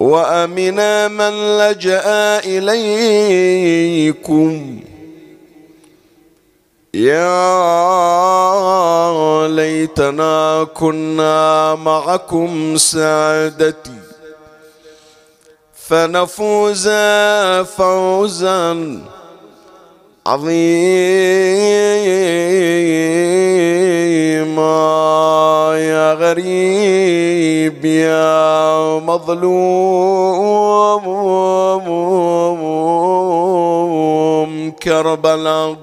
وامنا من لجأ إليكم. يا ليتنا كنا معكم سعادتي فنفوز فوزا. عظيما يا غريب يا مظلوم. كربلاء.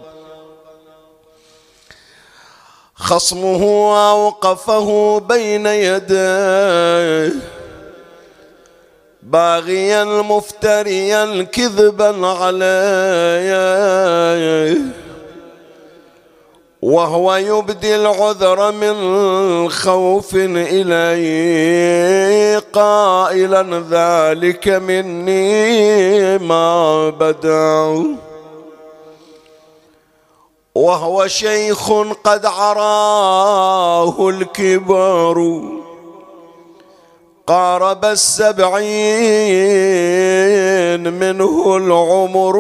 خصمه اوقفه بين يديه. باغيا مفتريا كذبا عليه وهو يبدي العذر من خوف إليه قائلا ذلك مني ما بدأ وهو شيخ قد عراه الكبار. قارب السبعين منه العمر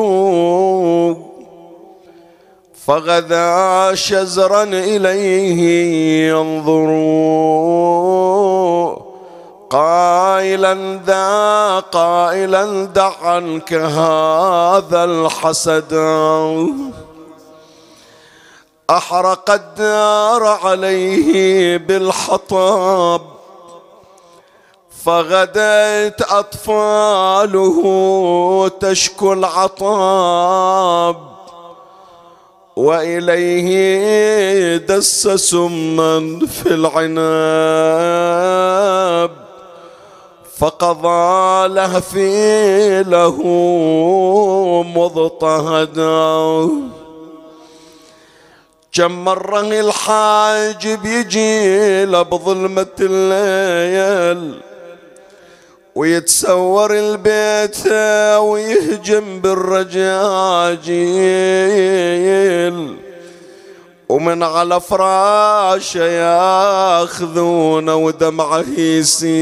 فغدا شزرا إليه ينظر قائلا ذا قائلا دع عنك هذا الحسد أحرق الدار عليه بالحطب فغدت أطفاله تشكو العطاب وإليه دس سما في العناب فقضى لهفي له مضطهدا. كم مرة الحاجب يجي بظلمة الليل ويتسور البيت ويهجم بالرجاجيل. ومن على فراشه ياخذونه ودمعه يسيل.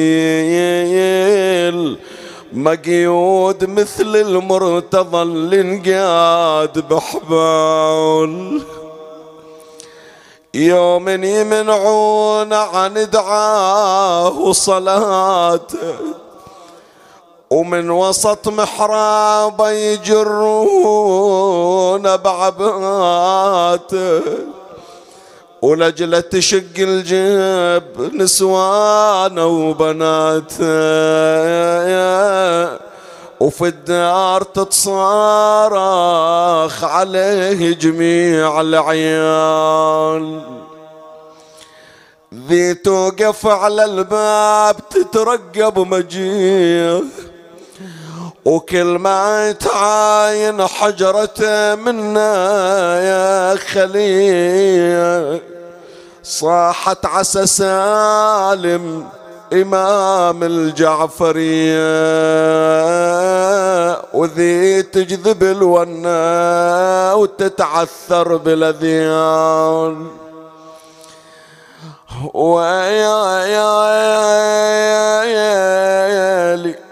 مقيود مثل المرتضى اللي انقاد بحبال يوم يمنعون عن دعاه وصلاته. ومن وسط محرابه يجرون بعباته ولجلة تشق الجيب نسوانه وبناته وفي الدار تتصارخ عليه جميع العيال. ذي توقف على الباب تترقب مجيه وكل ما تعاين حجرته منا يا خليل صاحت عسى سالم إمام الجعفرية وذي تجذب الونا وتتعثر بالأذيان ويلي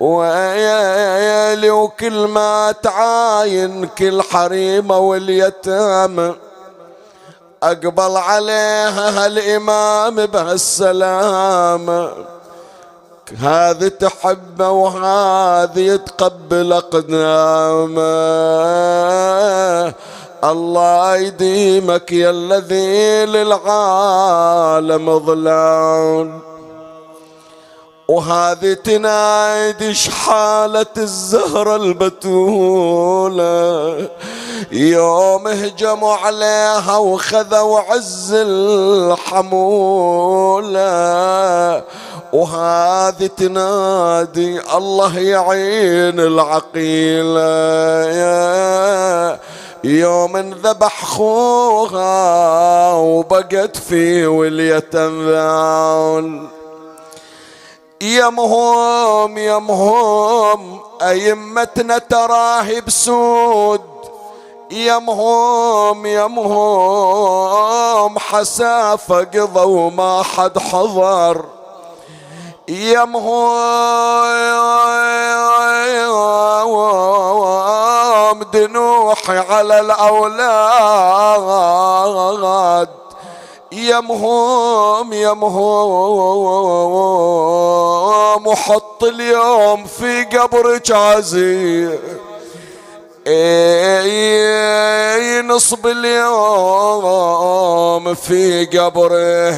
ويلي وكل ما تعاين كل حريمة واليتامى. أقبل عليها هالإمام بهالسلامة. هذه تحبه وهذه يتقبل أقدامه. الله يديمك يا الذي للعالم ظلام. وهذه تنايدش حالة الزهرة البتولة. يوم هجموا عليها وخذوا عز الحمولة. وهذه تنادي الله يعين العقيلة. يوم انذبح خوها وبقت في ولية ذان يمهم يمهم. أئمتنا تراهي بسود يمهم يمهم. حسافة قضى وما حد حضر. يمهم دنوحي على الأولاد. يمهم يمهم وحط اليوم في قبرك عزيز نصب اليوم في قبره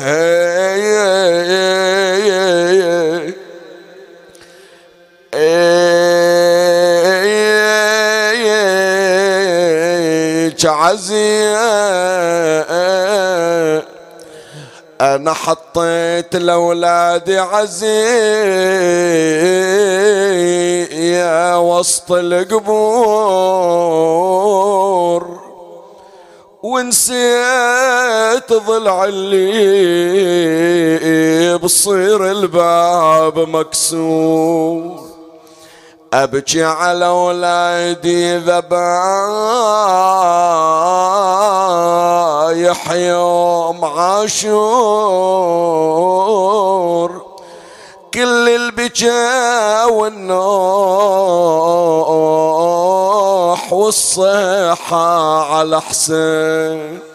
عزيز أنا حطيت لاولادي يا وسط القبور. ونسيت ضلع اللي بصير الباب مكسور. أبكي على ولادي ذبايح يوم عاشور. كل البكا والنوح والصيحة على حسين.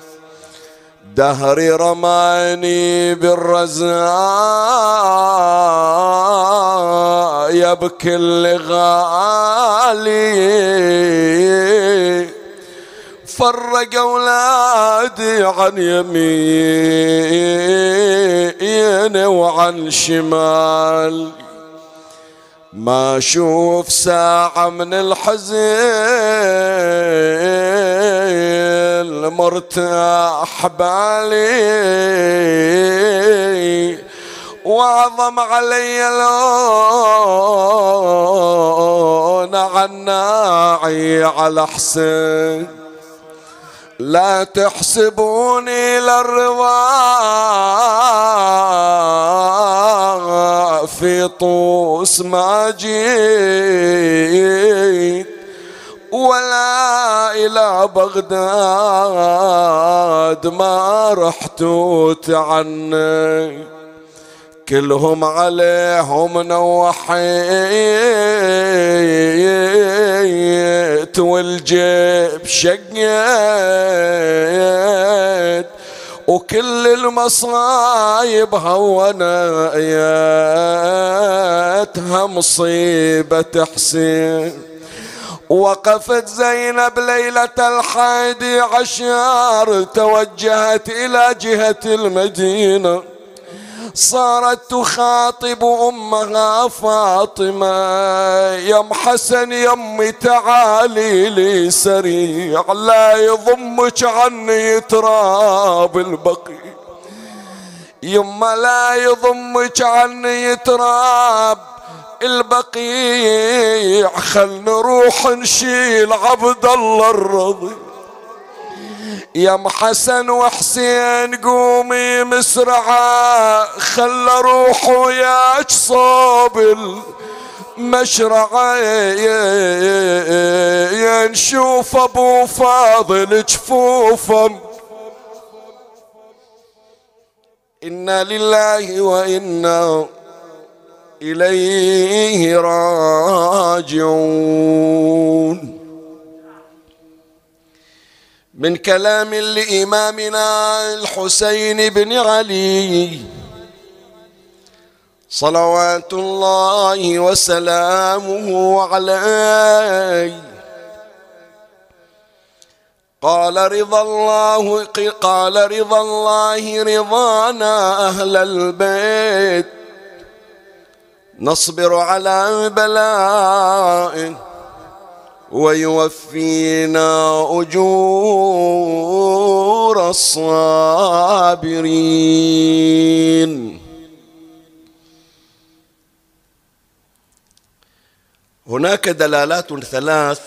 دهري رماني بالرزايا بكل غالي. فرق أولادي عن يمين وعن شمال ما أشوف ساعة من الحزن مرتاح بالي. واعظم علي لون عناعي على حسين. لا تحسبوني للرضا في طوس ما جيت ولا إلى بغداد ما رحت وتعني كلهم عليهم نوحيت والجيب شقيت. وكل المصايب هونايتها مصيبة حسين. وقفت زينب ليلة الحادي عشر توجهت إلى جهة المدينة. صارت تخاطب أمها فاطمة. يم حسن يمي تعالي لي سريع لا يضمك عني تراب البقي يما لا يضمك عني تراب البقيع خل نروح نشيل عبد الله الرضي يا أم حسن وحسين قومي مسرعة خل روح وياك صوب المشرعة. نشوف أبو فاضل جفوفه إنا لله وإنا إليه راجعون. من كلام لإمامنا الحسين بن علي. صلوات الله وسلامه عليه. قال رضا الله قال رضا الله رضانا أهل البيت. نصبر على بلاء ويوفينا أجور الصابرين. هناك دلالات ثلاث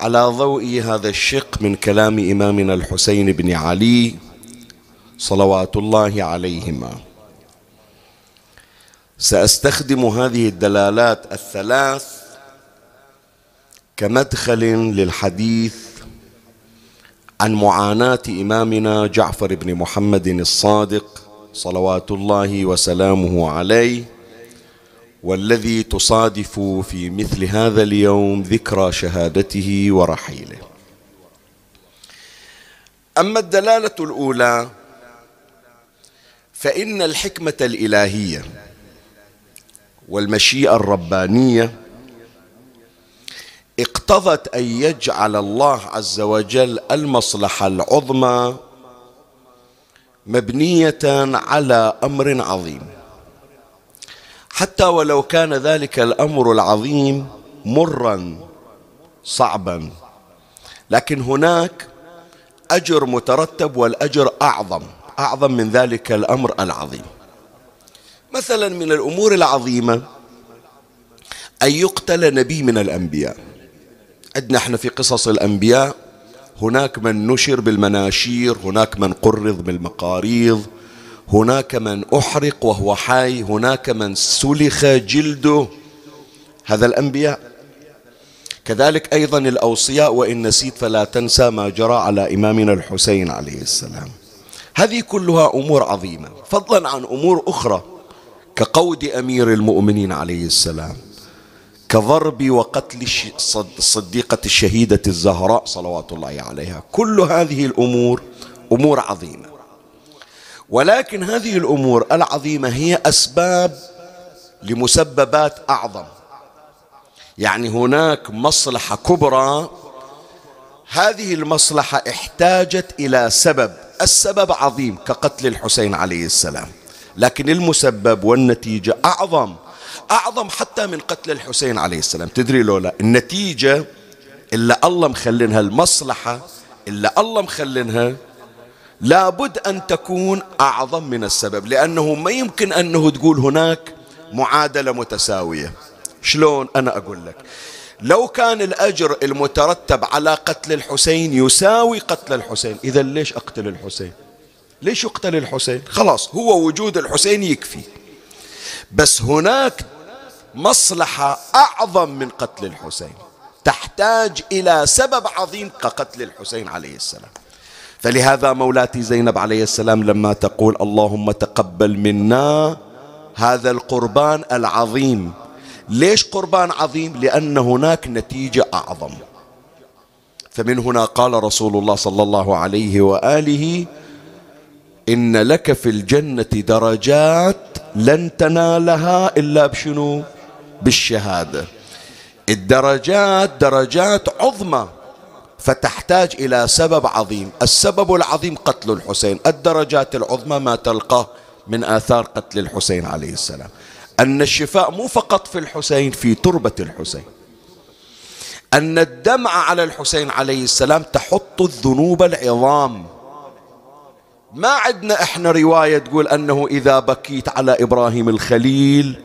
على ضوء هذا الشق من كلام إمامنا الحسين بن علي صلوات الله عليهما. سأستخدم هذه الدلالات الثلاث كمدخل للحديث عن معاناة إمامنا جعفر بن محمد الصادق صلوات الله وسلامه عليه والذي تصادف في مثل هذا اليوم ذكرى شهادته ورحيله. أما الدلالة الأولى فإن الحكمة الإلهية والمشيئة الربانية اقتضت أن يجعل الله عز وجل المصلحة العظمى مبنية على أمر عظيم. حتى ولو كان ذلك الأمر العظيم مرا صعبا لكن هناك أجر مترتب والأجر أعظم أعظم من ذلك الأمر العظيم. مثلا من الأمور العظيمة أن يقتل نبي من الأنبياء. عندنا إحنا في قصص الأنبياء هناك من نشر بالمناشير هناك من قرض بالمقاريض هناك من أحرق وهو حي هناك من سلخ جلده. هذا الأنبياء. كذلك أيضا الأوصياء وإن نسيت فلا تنسى ما جرى على إمامنا الحسين عليه السلام. هذه كلها أمور عظيمة فضلا عن أمور أخرى. كقود أمير المؤمنين عليه السلام كضرب وقتل الصديقة الشهيدة الزهراء صلوات الله عليها. كل هذه الأمور أمور عظيمة. ولكن هذه الأمور العظيمة هي أسباب لمسببات أعظم. يعني هناك مصلحة كبرى. هذه المصلحة احتاجت إلى سبب السبب عظيم كقتل الحسين عليه السلام. لكن المسبب والنتيجة أعظم أعظم حتى من قتل الحسين عليه السلام. تدري لولا؟ النتيجة الا الله مخلنها المصلحة الا الله مخلنها لابد أن تكون أعظم من السبب لأنه ما يمكن أنه تقول هناك معادلة متساوية. شلون أنا أقول لك؟ لو كان الأجر المترتب على قتل الحسين يساوي قتل الحسين إذا ليش أقتل الحسين؟ ليش يقتل الحسين؟ خلاص هو وجود الحسين يكفي. بس هناك مصلحة أعظم من قتل الحسين. تحتاج إلى سبب عظيم كقتل الحسين عليه السلام. فلهذا مولاتي زينب عليه السلام لما تقول اللهم تقبل منا هذا القربان العظيم. ليش قربان عظيم؟ لأن هناك نتيجة أعظم. فمن هنا قال رسول الله صلى الله عليه وآله إن لك في الجنة درجات لن تنالها إلا بشنو؟ بالشهادة. الدرجات درجات عظمى فتحتاج إلى سبب عظيم. السبب العظيم قتل الحسين. الدرجات العظمى ما تلقاه من آثار قتل الحسين عليه السلام. أن الشفاء مو فقط في الحسين في تربة الحسين. أن الدمع على الحسين عليه السلام تحط الذنوب العظام. ما عندنا إحنا رواية تقول أنه إذا بكيت على إبراهيم الخليل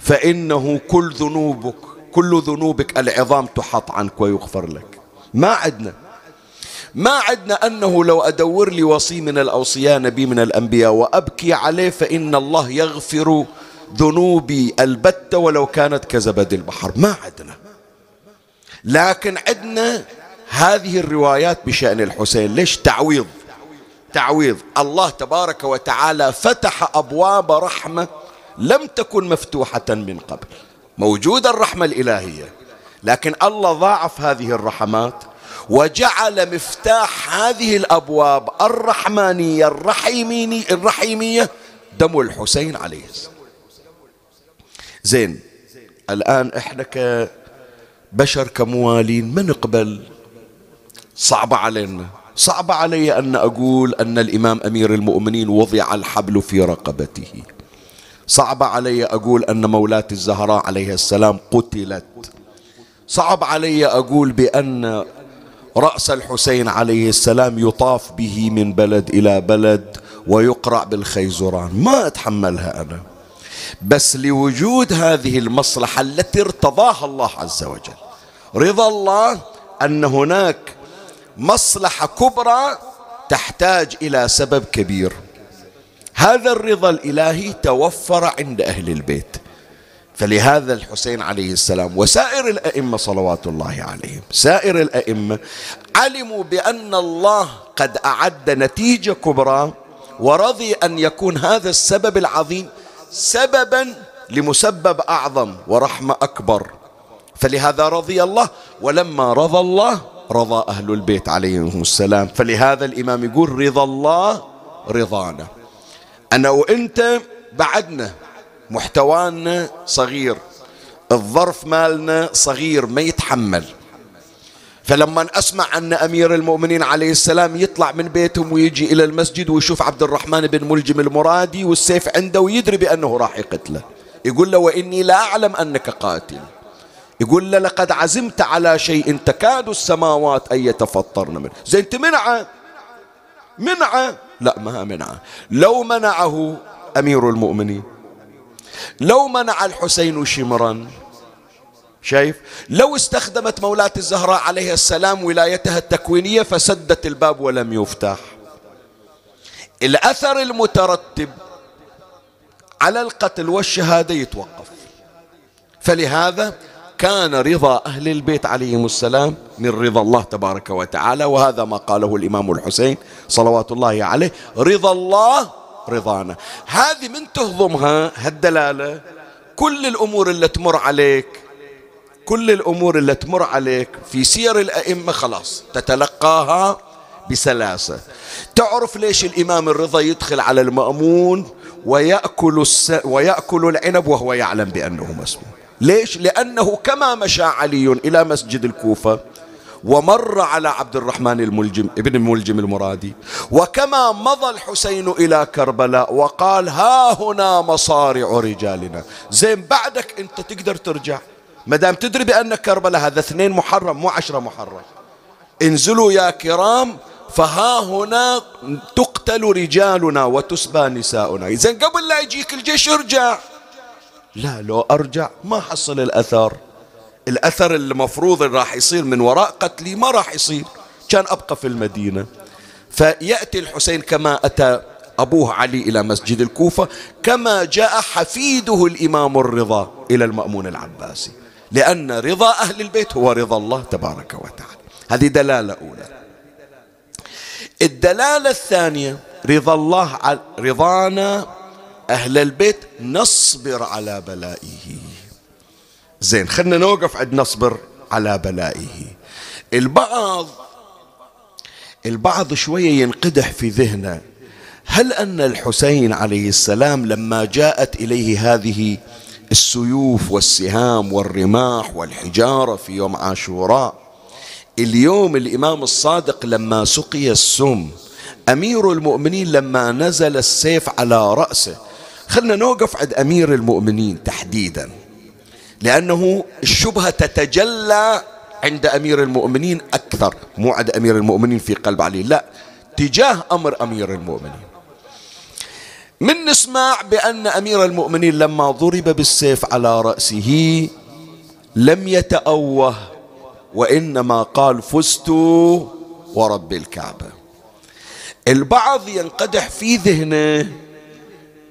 فإنه كل ذنوبك كل ذنوبك العظام تحط عنك ويغفر لك. ما عندنا ما عندنا أنه لو أدور لي وصي من الأوصياء نبي من الأنبياء وأبكي عليه فإن الله يغفر ذنوبي البتة ولو كانت كزبد البحر. ما عندنا لكن عندنا هذه الروايات بشأن الحسين. ليش؟ تعويض. تعويض الله تبارك وتعالى فتح أبواب رحمة لم تكن مفتوحة من قبل. موجوده الرحمة الإلهية. لكن الله ضاعف هذه الرحمات وجعل مفتاح هذه الأبواب الرحمانية الرحيمية الرحيمية دم الحسين عليه السلام. زين الآن إحنا كبشر كموالين ما نقبل صعب علينا. صعب علي أن أقول أن الإمام أمير المؤمنين وضع الحبل في رقبته. صعب علي أقول أن مولاة الزهراء عليه السلام قتلت. صعب علي أقول بأن رأس الحسين عليه السلام يطاف به من بلد إلى بلد ويقرع بالخيزران. ما أتحملها أنا. بس لوجود هذه المصلحة التي ارتضاها الله عز وجل. رضا الله أن هناك مصلحة كبرى تحتاج إلى سبب كبير. هذا الرضا الإلهي توفر عند أهل البيت. فلهذا الحسين عليه السلام وسائر الأئمة صلوات الله عليهم سائر الأئمة علموا بأن الله قد أعد نتيجة كبرى ورضي أن يكون هذا السبب العظيم سببا لمسبب أعظم ورحمة أكبر. فلهذا رضي الله ولما رضى الله رضى أهل البيت عليهم السلام. فلهذا الإمام يقول رضا الله رضانا. أنا وإنت بعدنا محتوانا صغير الظرف مالنا صغير ما يتحمل. فلما أسمع أن أمير المؤمنين عليه السلام يطلع من بيتهم ويجي إلى المسجد ويشوف عبد الرحمن بن ملجم المرادي والسيف عنده ويدري بأنه راح يقتله. يقول له وإني لا أعلم أنك قاتل. يقول له لقد عزمت على شيء تكاد السماوات أن يتفطرن منه. زين تمنعه منعة؟ لا ما منعة. لو منعه أمير المؤمنين لو منع الحسين شمرا شايف؟ لو استخدمت مولاة الزهراء عليه السلام ولايتها التكوينية فسدت الباب ولم يفتح. الأثر المترتب على القتل والشهادة يتوقف. فلهذا كان رضا أهل البيت عليهم السلام من رضا الله تبارك وتعالى وهذا ما قاله الإمام الحسين صلوات الله عليه رضا الله رضانا. هذه من تهضمها هالدلالة؟ كل الأمور اللي تمر عليك كل الأمور اللي تمر عليك في سير الأئمة خلاص تتلقاها بسلاسة. تعرف ليش الإمام الرضا يدخل على المأمون ويأكل, الس... ويأكل العنب وهو يعلم بأنه مسموم؟ ليش؟ لأنه كما مشى علي إلى مسجد الكوفة ومر على عبد الرحمن الملجم ابن الملجم المرادي وكما مضى الحسين إلى كربلاء وقال ها هنا مصارع رجالنا. زين بعدك أنت تقدر ترجع. ما دام تدري بأن كربلاء هذا اثنين محرم مو عشرة محرم. انزلوا يا كرام فها هنا تقتل رجالنا وتسبى نساؤنا. زين قبل لا يجيك الجيش ارجع. لا لو أرجع ما حصل الأثر. الأثر المفروض اللي راح يصير من وراء قتلي ما راح يصير. كان أبقى في المدينة. فيأتي الحسين كما أتى أبوه علي إلى مسجد الكوفة كما جاء حفيده الإمام الرضا إلى المأمون العباسي. لأن رضا أهل البيت هو رضا الله تبارك وتعالى. هذه دلالة أولى. الدلالة الثانية رضا الله رضانا أهل البيت نصبر على بلائه. زين خلنا نوقف عند نصبر على بلائه. البعض البعض شوية ينقدح في ذهنه. هل أن الحسين عليه السلام لما جاءت إليه هذه السيوف والسهام والرماح والحجارة في يوم عاشوراء اليوم الإمام الصادق لما سقي السم أمير المؤمنين لما نزل السيف على رأسه خلنا نوقف عند أمير المؤمنين تحديداً لأنه الشبهة تتجلى عند أمير المؤمنين أكثر مو عند أمير المؤمنين في قلب علي لا تجاه أمر أمير المؤمنين. من نسمع بأن أمير المؤمنين لما ضرب بالسيف على رأسه لم يتأوه وإنما قال فزت ورب الكعبة البعض ينقدح في ذهنه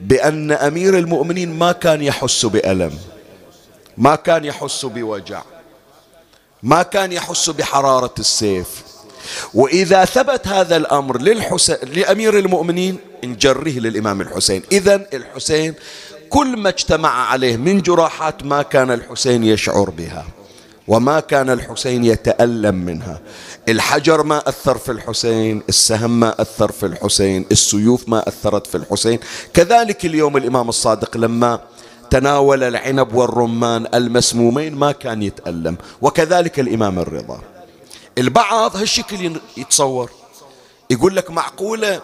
بأن أمير المؤمنين ما كان يحس بألم ما كان يحس بوجع ما كان يحس بحرارة السيف. وإذا ثبت هذا الأمر للحسين لأمير المؤمنين نجره للإمام الحسين. إذا الحسين كل ما اجتمع عليه من جراحات ما كان الحسين يشعر بها. وما كان الحسين يتألم منها. الحجر ما أثر في الحسين السهم ما أثر في الحسين السيوف ما أثرت في الحسين. كذلك اليوم الإمام الصادق لما تناول العنب والرمان المسمومين ما كان يتألم. وكذلك الإمام الرضا. البعض هالشكل يتصور. يقول لك معقولة؟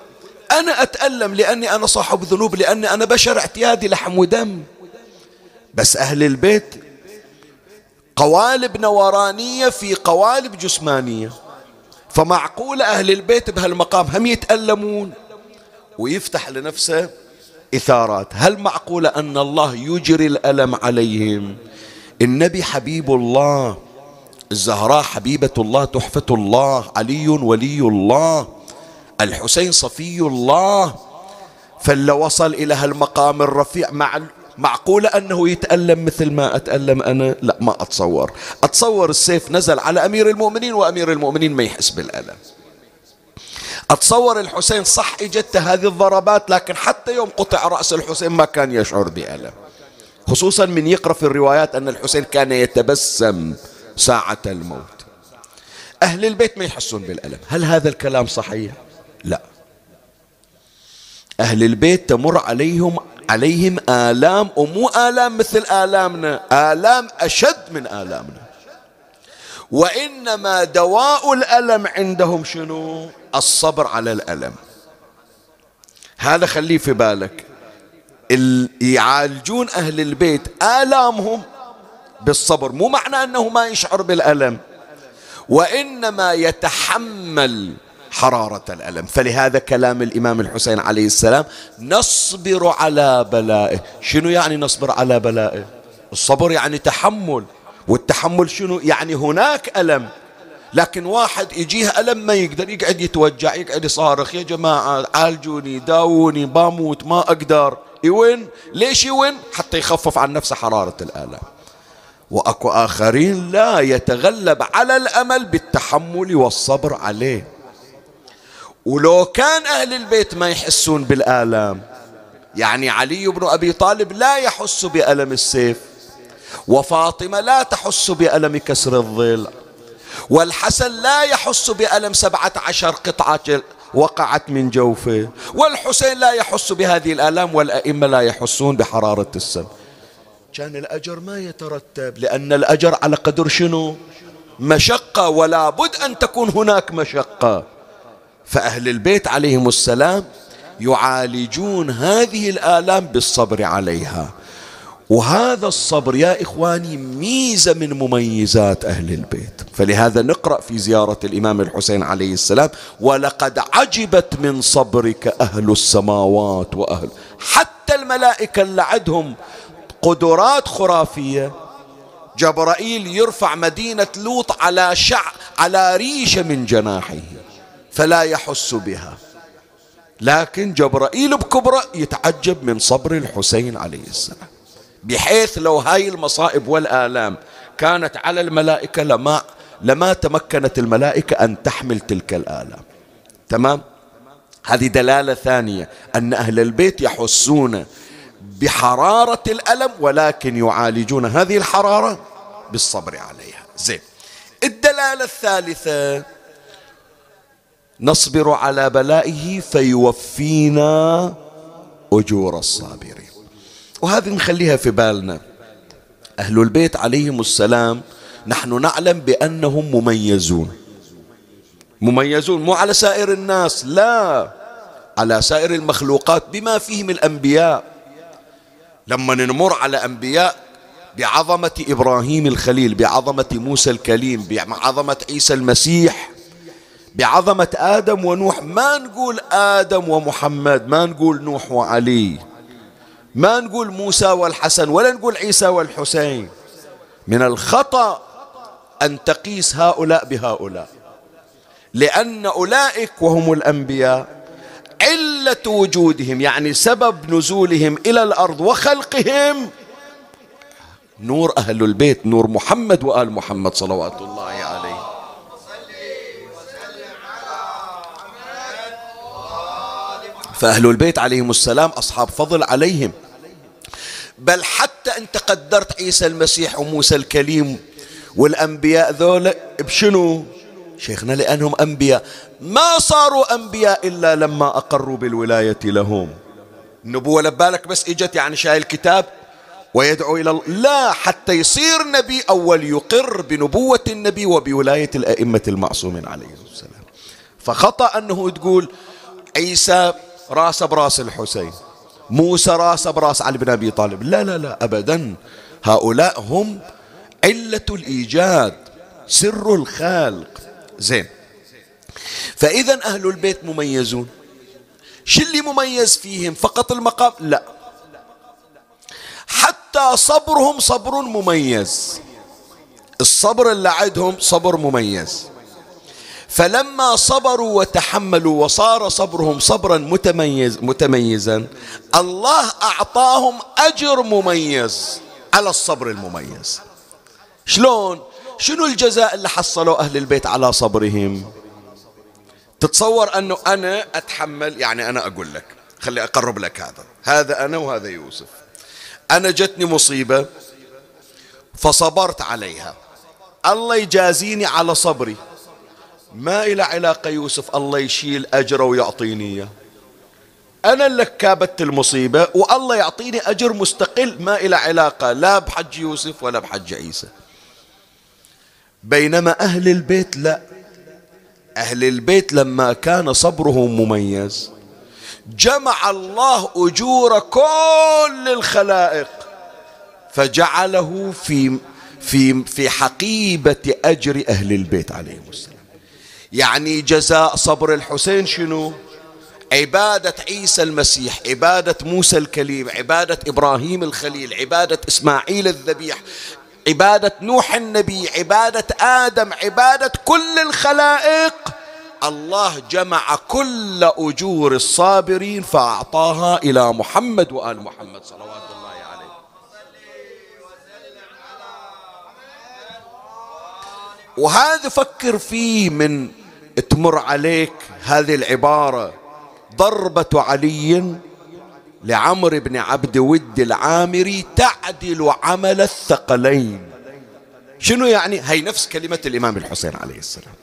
أنا أتألم لأني أنا صاحب ذنوب لأني أنا بشر اعتيادي لحم ودم. بس أهل البيت قوالب نورانية في قوالب جسمانية. فمعقول أهل البيت بهالمقام هم يتألمون ويفتح لنفسه إثارات. هل معقولة أن الله يجري الألم عليهم؟ النبي حبيب الله الزهراء حبيبة الله تحفة الله علي ولي الله الحسين صفي الله فلو وصل إلى هالمقام الرفيع مع معقولة أنه يتألم مثل ما أتألم أنا؟ لا ما أتصور. أتصور السيف نزل على أمير المؤمنين وأمير المؤمنين ما يحس بالألم. أتصور الحسين صح إجت هذه الضربات لكن حتى يوم قطع رأس الحسين ما كان يشعر بألم. خصوصا من يقرأ في الروايات أن الحسين كان يتبسم ساعة الموت. أهل البيت ما يحسون بالألم. هل هذا الكلام صحيح؟ لا. أهل البيت تمر عليهم عليهم آلام ومو آلام مثل آلامنا. آلام أشد من آلامنا. وإنما دواء الألم عندهم شنو؟ الصبر على الألم. هذا خليه في بالك. يعالجون أهل البيت آلامهم بالصبر. مو معنى أنه ما يشعر بالألم. وإنما يتحمل حرارة الألم. فلهذا كلام الإمام الحسين عليه السلام نصبر على بلائه. شنو يعني نصبر على بلائه؟ الصبر يعني تحمل. والتحمل شنو؟ يعني هناك ألم. لكن واحد يجيه ألم ما يقدر يقعد يتوجع يقعد يصارخ يا جماعة عالجوني داوني بموت ما أقدر. يوين؟ ليش يوين؟ حتى يخفف عن نفسه حرارة الآلام. وأكو آخرين لا يتغلب على الأمل بالتحمل والصبر عليه. ولو كان أهل البيت ما يحسون بالآلام. يعني علي بن أبي طالب لا يحس بألم السيف وفاطمة لا تحس بألم كسر الظل والحسن لا يحس بألم سبعة عشر قطعة وقعت من جوفه والحسين لا يحس بهذه الآلام والأئمة لا يحسون بحرارة السم كان الأجر ما يترتب لأن الأجر على قدر شنو؟ مشقة ولا بد أن تكون هناك مشقة. فأهل البيت عليهم السلام يعالجون هذه الآلام بالصبر عليها. وهذا الصبر يا إخواني ميزة من مميزات أهل البيت. فلهذا نقرأ في زيارة الإمام الحسين عليه السلام ولقد عجبت من صبرك أهل السماوات وأهل حتى الملائكة اللي عندهم قدرات خرافية. جبرائيل يرفع مدينة لوط على شع على ريشة من جناحه. فلا يحس بها. لكن جبرائيل بكبرى يتعجب من صبر الحسين عليه السلام. بحيث لو هاي المصائب والآلام كانت على الملائكة لما لما تمكنت الملائكة أن تحمل تلك الآلام. تمام؟ هذه دلالة ثانية أن أهل البيت يحسون بحرارة الألم ولكن يعالجون هذه الحرارة بالصبر عليها. زين. الدلالة الثالثة نصبر على بلائه فيوفينا أجور الصابرين. وهذه نخليها في بالنا. أهل البيت عليهم السلام نحن نعلم بأنهم مميزون. مميزون مو على سائر الناس لا. على سائر المخلوقات بما فيهم الأنبياء. لما نمر على أنبياء بعظمة إبراهيم الخليل بعظمة موسى الكليم بعظمة عيسى المسيح بعظمة آدم ونوح. ما نقول آدم ومحمد ما نقول نوح وعلي. ما نقول موسى والحسن ولا نقول عيسى والحسين. من الخطأ أن تقيس هؤلاء بهؤلاء. لأن أولئك وهم الأنبياء. علة وجودهم يعني سبب نزولهم إلى الأرض وخلقهم نور أهل البيت نور محمد وآل محمد صلوات الله عليه. فأهل البيت عليهم السلام أصحاب فضل عليهم. بل حتى أنت قدرت عيسى المسيح وموسى الكليم والأنبياء ذولا بشنو؟ شيخنا لأنهم أنبياء. ما صاروا أنبياء إلا لما أقروا بالولاية لهم. النبوة لبالك بس إجت يعني شايل كتاب ويدعو إلى الله. لا حتى يصير نبي أول يقر بنبوة النبي وبولاية الأئمة المعصومين عليهم السلام. فخطأ أنه تقول عيسى راس براس الحسين. موسى راس براس علي بن أبي طالب. لا لا لا أبدا. هؤلاء هم علة الإيجاد سر الخالق زين. فإذا أهل البيت مميزون. شو اللي مميز فيهم؟ فقط المقام؟ لا. حتى صبرهم صبر مميز. الصبر اللي عندهم صبر مميز. فلما صبروا وتحملوا وصار صبرهم صبرا متميز متميزا الله أعطاهم أجر مميز على الصبر المميز. شلون؟ شنو الجزاء اللي حصلوا أهل البيت على صبرهم؟ تتصور أنه أنا أتحمل يعني أنا أقول لك خلي أقرب لك هذا. هذا أنا وهذا يوسف. أنا جتني مصيبة فصبرت عليها. الله يجازيني على صبري. ما إلى علاقة يوسف الله يشيل أجره ويعطيني إياه. أنا اللي كابت المصيبة والله يعطيني أجر مستقل ما إلى علاقة لا بحج يوسف ولا بحج عيسى. بينما أهل البيت لا. أهل البيت لما كان صبرهم مميز. جمع الله أجور كل الخلائق فجعله في في في حقيبة أجر أهل البيت عليهم السلام. يعني جزاء صبر الحسين شنو؟ عبادة عيسى المسيح عبادة موسى الكليم عبادة إبراهيم الخليل عبادة إسماعيل الذبيح عبادة نوح النبي عبادة آدم عبادة كل الخلائق. الله جمع كل أجور الصابرين فأعطاها إلى محمد وآل محمد صلوات الله عليه. وهذا فكر فيه من تمر عليك هذه العبارة. ضربة علي لعمر بن عبد ود العامري تعدل عمل الثقلين. شنو يعني؟ هي نفس كلمة الإمام الحسين عليه السلام.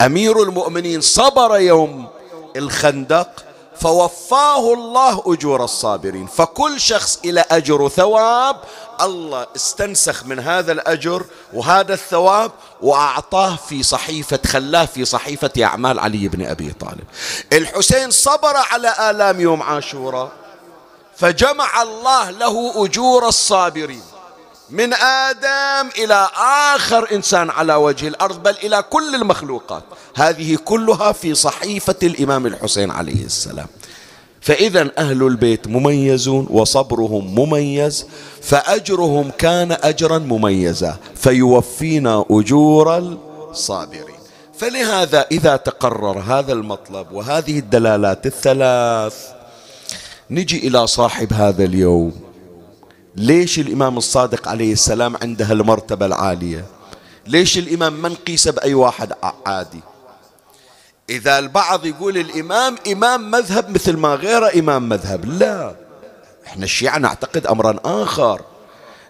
أمير المؤمنين صبر يوم الخندق فوفاه الله أجور الصابرين. فكل شخص إلى أجر وثواب الله استنسخ من هذا الأجر وهذا الثواب وأعطاه في صحيفة خلاه في صحيفة أعمال علي بن أبي طالب. الحسين صبر على آلام يوم عاشوراء فجمع الله له أجور الصابرين. من آدم إلى آخر إنسان على وجه الأرض بل إلى كل المخلوقات. هذه كلها في صحيفة الإمام الحسين عليه السلام. فإذا أهل البيت مميزون وصبرهم مميز فأجرهم كان أجرا مميزا فيوفينا أجور الصابرين. فلهذا إذا تقرر هذا المطلب وهذه الدلالات الثلاث نجي إلى صاحب هذا اليوم. ليش الإمام الصادق عليه السلام عنده المرتبة العالية؟ ليش الإمام ما نقيسه بأي واحد عادي؟ إذا البعض يقول الإمام إمام مذهب مثل ما غيره إمام مذهب. لا. إحنا الشيعة نعتقد أمرا آخر.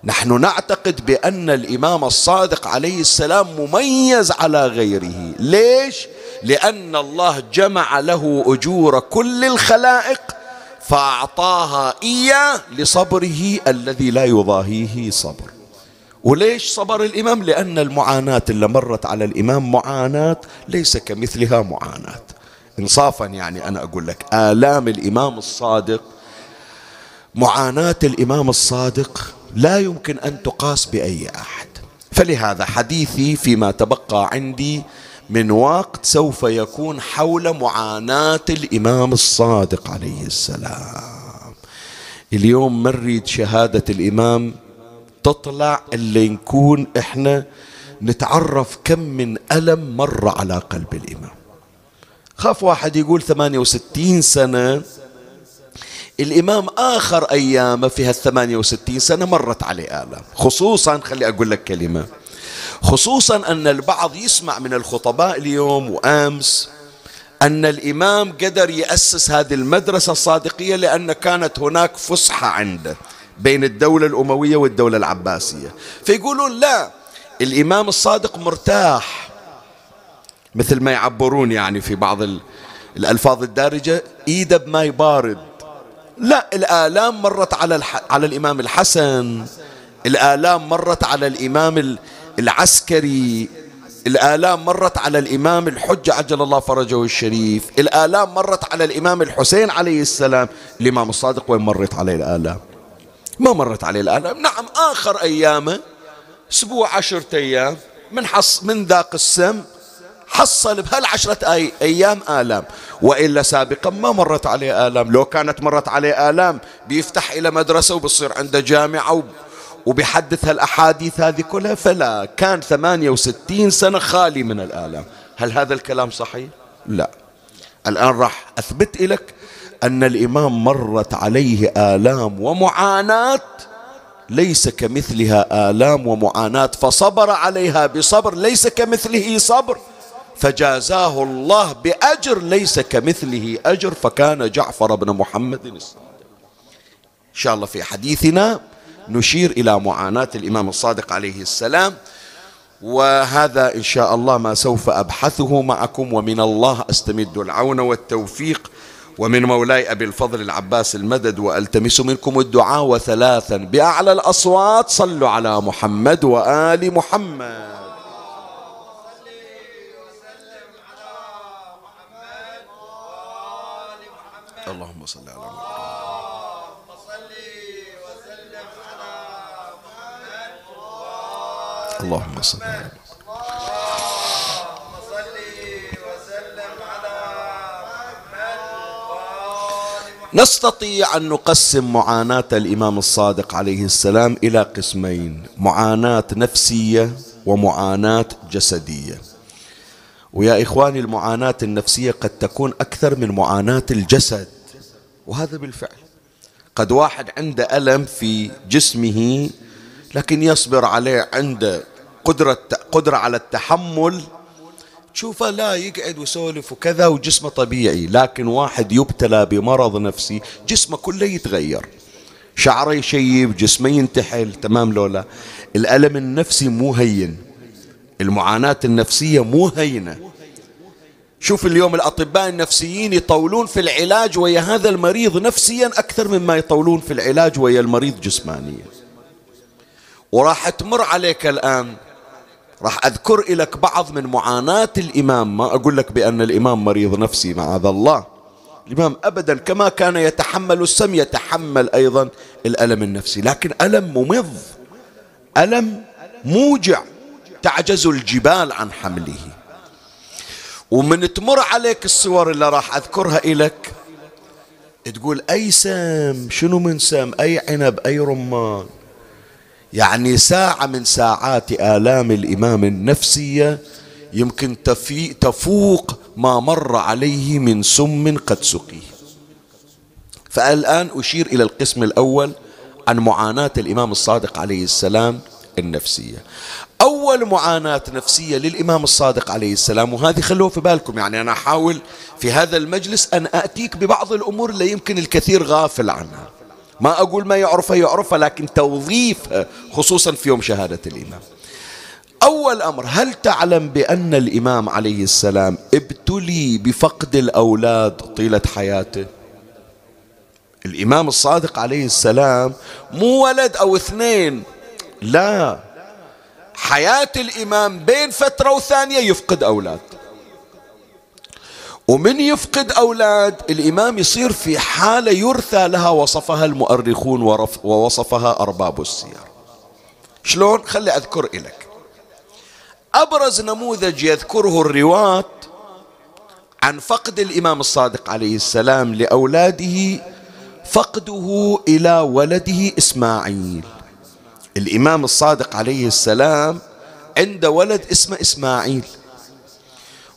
نحن نعتقد بأن الإمام الصادق عليه السلام مميز على غيره. ليش؟ لأن الله جمع له أجور كل الخلائق. فأعطاها إياه لصبره الذي لا يضاهيه صبر. وليش صبر الإمام؟ لأن المعاناة اللي مرت على الإمام معاناة ليس كمثلها معاناة. إنصافا يعني أنا أقول لك آلام الإمام الصادق معاناة الإمام الصادق لا يمكن أن تقاس بأي أحد. فلهذا حديثي فيما تبقى عندي من وقت سوف يكون حول معاناة الإمام الصادق عليه السلام. اليوم مريد شهادة الإمام؟ تطلع اللي نكون إحنا نتعرف كم من ألم مر على قلب الإمام. خاف واحد يقول 68 سنة. الإمام آخر أيامه في هال 68 سنة مرت عليه آلام. خصوصا خلي أقول لك كلمة. خصوصا أن البعض يسمع من الخطباء اليوم وأمس أن الإمام قدر يأسس هذه المدرسة الصادقية لأن كانت هناك فسحة عنده بين الدولة الأموية والدولة العباسية. فيقولون لا الإمام الصادق مرتاح مثل ما يعبرون يعني في بعض الألفاظ الدارجة إيده بماء بارد لا الآلام مرت على الح... على الإمام الحسن الآلام مرت على الإمام العسكري الآلام مرت على الإمام الحجة عجل الله فرجه الشريف. الآلام مرت على الإمام الحسين عليه السلام. الإمام الصادق وين مرت عليه الآلام؟ ما مرت عليه الآلام. نعم آخر أيامه أسبوع عشرة أيام من حص من ذاق السم حصل بهالعشرة أي أيام آلام. وإلا سابقا ما مرت عليه آلام. لو كانت مرت عليه آلام بيفتح إلى مدرسة وبصير عنده جامعة وبيحدث هالأحاديث هذه كلها فلا كان ثمانية وستين سنة خالي من الآلام. هل هذا الكلام صحيح؟ لا. الآن راح أثبت لك أن الإمام مرت عليه آلام ومعاناة ليس كمثلها آلام ومعاناة فصبر عليها بصبر ليس كمثله صبر. فجازاه الله بأجر ليس كمثله أجر فكان جعفر بن محمد إن شاء الله في حديثنا نشير إلى معاناة الإمام الصادق عليه السلام. وهذا إن شاء الله ما سوف أبحثه معكم ومن الله أستمد العون والتوفيق. ومن مولاي أبي الفضل العباس المدد وألتمس منكم الدعاء وثلاثا بأعلى الأصوات. صلوا على محمد وآل محمد اللهم صل على محمد اللهم صل على محمد. نستطيع أن نقسم معاناة الإمام الصادق عليه السلام إلى قسمين معاناة نفسية ومعاناة جسدية. ويا إخواني المعاناة النفسية قد تكون أكثر من معاناة الجسد وهذا بالفعل. قد واحد عنده ألم في جسمه لكن يصبر عليه عنده قدرة قدرة على التحمل. تشوفه لا يقعد ويسولف وكذا وجسمه طبيعي لكن واحد يبتلى بمرض نفسي جسمه كله يتغير. شعره يشيب جسمه ينتحل تمام لولا؟ الألم النفسي مو هين. المعاناة النفسية مو هينة. شوف اليوم الأطباء النفسيين يطولون في العلاج ويا هذا المريض نفسيا أكثر مما يطولون في العلاج ويا المريض جسمانيا. وراح تمر عليك الآن راح أذكر لك بعض من معاناة الإمام. ما أقول لك بأن الإمام مريض نفسي معاذ الله. الإمام أبدا كما كان يتحمل السم يتحمل أيضا الألم النفسي. لكن ألم ممض ألم موجع تعجز الجبال عن حمله. ومن تمر عليك الصور اللي راح أذكرها إلك تقول أي سام؟ شنو من سام؟ أي عنب؟ أي رمان؟ يعني ساعة من ساعات آلام الإمام النفسية يمكن تفي تفوق ما مر عليه من سم قد سقيه فالآن أشير إلى القسم الأول عن معاناة الإمام الصادق عليه السلام النفسية. أول معاناة نفسية للإمام الصادق عليه السلام وهذه خلوه في بالكم يعني أنا أحاول في هذا المجلس أن أتيك ببعض الأمور اللي يمكن الكثير غافل عنها. ما أقول ما يعرفها يعرفها لكن توظيفها خصوصا في يوم شهادة الإمام. أول أمر هل تعلم بأن الإمام عليه السلام ابتلي بفقد الأولاد طيلة حياته؟ الإمام الصادق عليه السلام مو ولد أو اثنين لا. حياة الإمام بين فترة وثانية يفقد أولاد. ومن يفقد أولاد؟ الإمام يصير في حالة يرثى لها وصفها المؤرخون ووصفها أرباب السير. شلون؟ خلي أذكر إليك أبرز نموذج يذكره الرواة عن فقد الإمام الصادق عليه السلام لأولاده فقده إلى ولده إسماعيل. الإمام الصادق عليه السلام عنده ولد اسمه إسماعيل.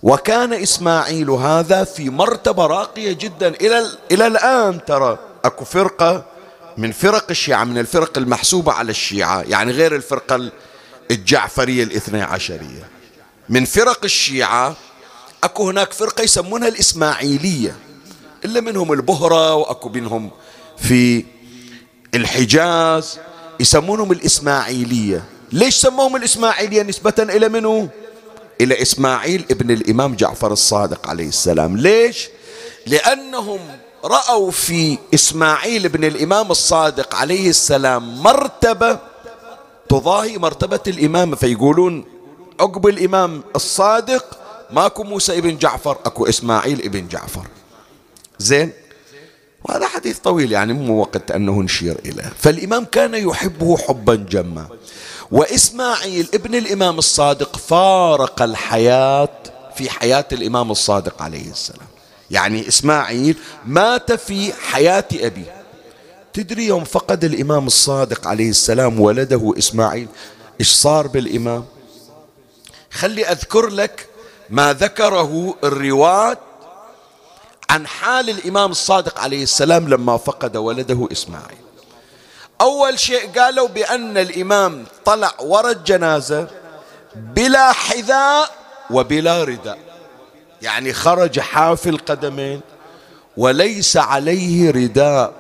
وكان إسماعيل هذا في مرتبة راقية جدا. إلى, إلى الآن ترى أكو فرقة من فرق الشيعة من الفرق المحسوبة على الشيعة يعني غير الفرقة الجعفرية الاثنى عشرية. من فرق الشيعة أكو هناك فرقة يسمونها الإسماعيلية إلا منهم البهرة وأكو منهم في الحجاز يسمونهم الإسماعيلية. ليش سموهم الإسماعيلية نسبة إلى منه إلى إسماعيل ابن الإمام جعفر الصادق عليه السلام. ليش؟ لأنهم رأوا في إسماعيل بن الإمام الصادق عليه السلام مرتبة تضاهي مرتبة الإمام فيقولون عقب الإمام الصادق ماكو موسى ابن جعفر أكو إسماعيل ابن جعفر. زين؟ وهذا حديث طويل يعني مو وقت أنه نشير إليه. فالإمام كان يحبه حبا جما. وإسماعيل ابن الإمام الصادق فارق الحياة في حياة الإمام الصادق عليه السلام. يعني إسماعيل مات في حياة أبيه تدري يوم فقد الإمام الصادق عليه السلام ولده إسماعيل إيش صار بالإمام؟ خلي أذكر لك ما ذكره الرواة عن حال الإمام الصادق عليه السلام لما فقد ولده إسماعيل. أول شيء قالوا بأن الإمام طلع ورا الجنازة بلا حذاء وبلا رداء. يعني خرج حافي القدمين وليس عليه رداء.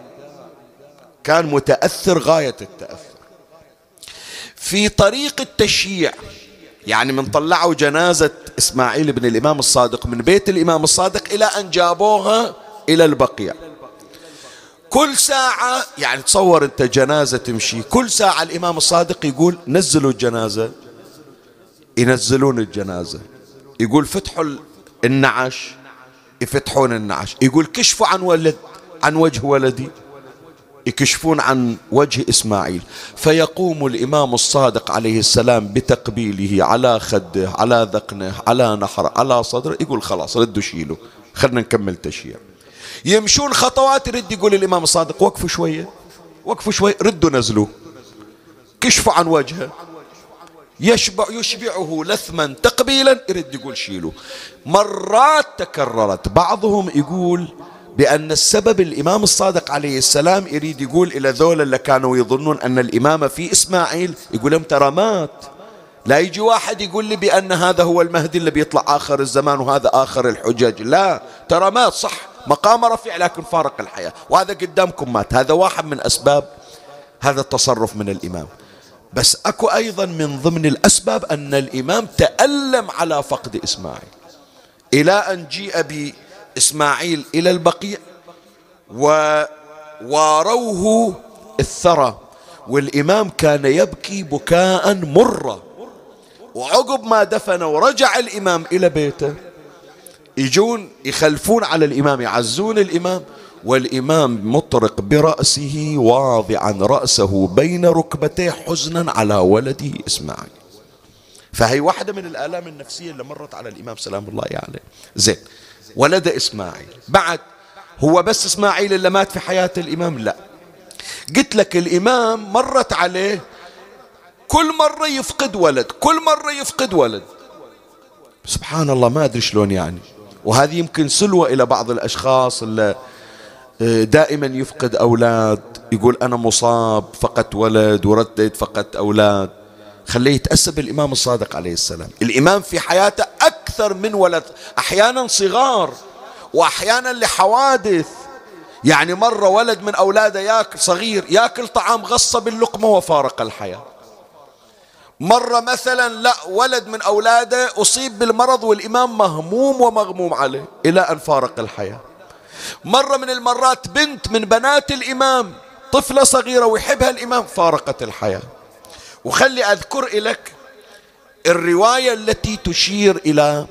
كان متأثر غاية التأثر. في طريق التشييع يعني من طلعوا جنازة إسماعيل بن الإمام الصادق من بيت الإمام الصادق إلى أن جابوها إلى البقيع. كل ساعة يعني تصور أنت جنازة تمشي كل ساعة الإمام الصادق يقول نزلوا الجنازة. ينزلون الجنازة. يقول فتحوا النعش. يفتحون النعش. يقول كشفوا عن ولد عن وجه ولدي. يكشفون عن وجه إسماعيل. فيقوم الإمام الصادق عليه السلام بتقبيله على خده على ذقنه على نحره على صدره. يقول خلاص ردوا شيلوا. خلنا نكمل تشييع. يمشون خطوات يرد يقول الإمام الصادق وقفوا شوية. وقفوا شوية ردوا نزلوا. كشفوا عن وجهه. يشبع يشبعه لثما تقبيلا يرد يقول شيلوا. مرات تكررت. بعضهم يقول بأن السبب الإمام الصادق عليه السلام يريد يقول إلى ذول اللي كانوا يظنون أن الإمام في إسماعيل. يقول لهم ترى مات. لا يجي واحد يقول لي بأن هذا هو المهدي اللي بيطلع آخر الزمان وهذا آخر الحجج لا ترى مات صح. مقام رفيع لكن فارق الحياة. وهذا قدامكم مات. هذا واحد من أسباب هذا التصرف من الإمام. بس أكو أيضا من ضمن الأسباب أن الإمام تألم على فقد إسماعيل. إلى أن جيء بإسماعيل إلى البقيع وواروه الثرى. والإمام كان يبكي بكاء مرة. وعقب ما دفن ورجع الإمام إلى بيته. يجون يخلفون على الإمام يعزون الإمام والإمام مطرق برأسه واضعا رأسه بين ركبتيه حزنا على ولده إسماعيل. فهي واحدة من الآلام النفسية اللي مرت على الإمام سلام الله عليه. يعني. زين ولد إسماعيل. بعد هو بس إسماعيل اللي مات في حياة الإمام؟ لا. قلت لك الإمام مرت عليه كل مرة يفقد ولد كل مرة يفقد ولد. سبحان الله ما أدري شلون يعني. وهذه يمكن سلوة إلى بعض الأشخاص اللي آه، دائما يفقد أولاد يقول أنا مصاب فقدت ولد وردد فقدت أولاد. خليه يتأسى الإمام الصادق عليه السلام. الإمام في حياته أكثر من ولد أحيانا صغار وأحيانا لحوادث. يعني مرة ولد من أولاده ياكل صغير ياكل طعام غصة باللقمة وفارق الحياة. مرة مثلا لا ولد من أولاده أصيب بالمرض والإمام مهموم ومغموم عليه إلى أن فارق الحياة. مرة من المرات بنت من بنات الإمام طفلة صغيرة ويحبها الإمام فارقت الحياة. وخلي أذكر لك الرواية التي تشير إلى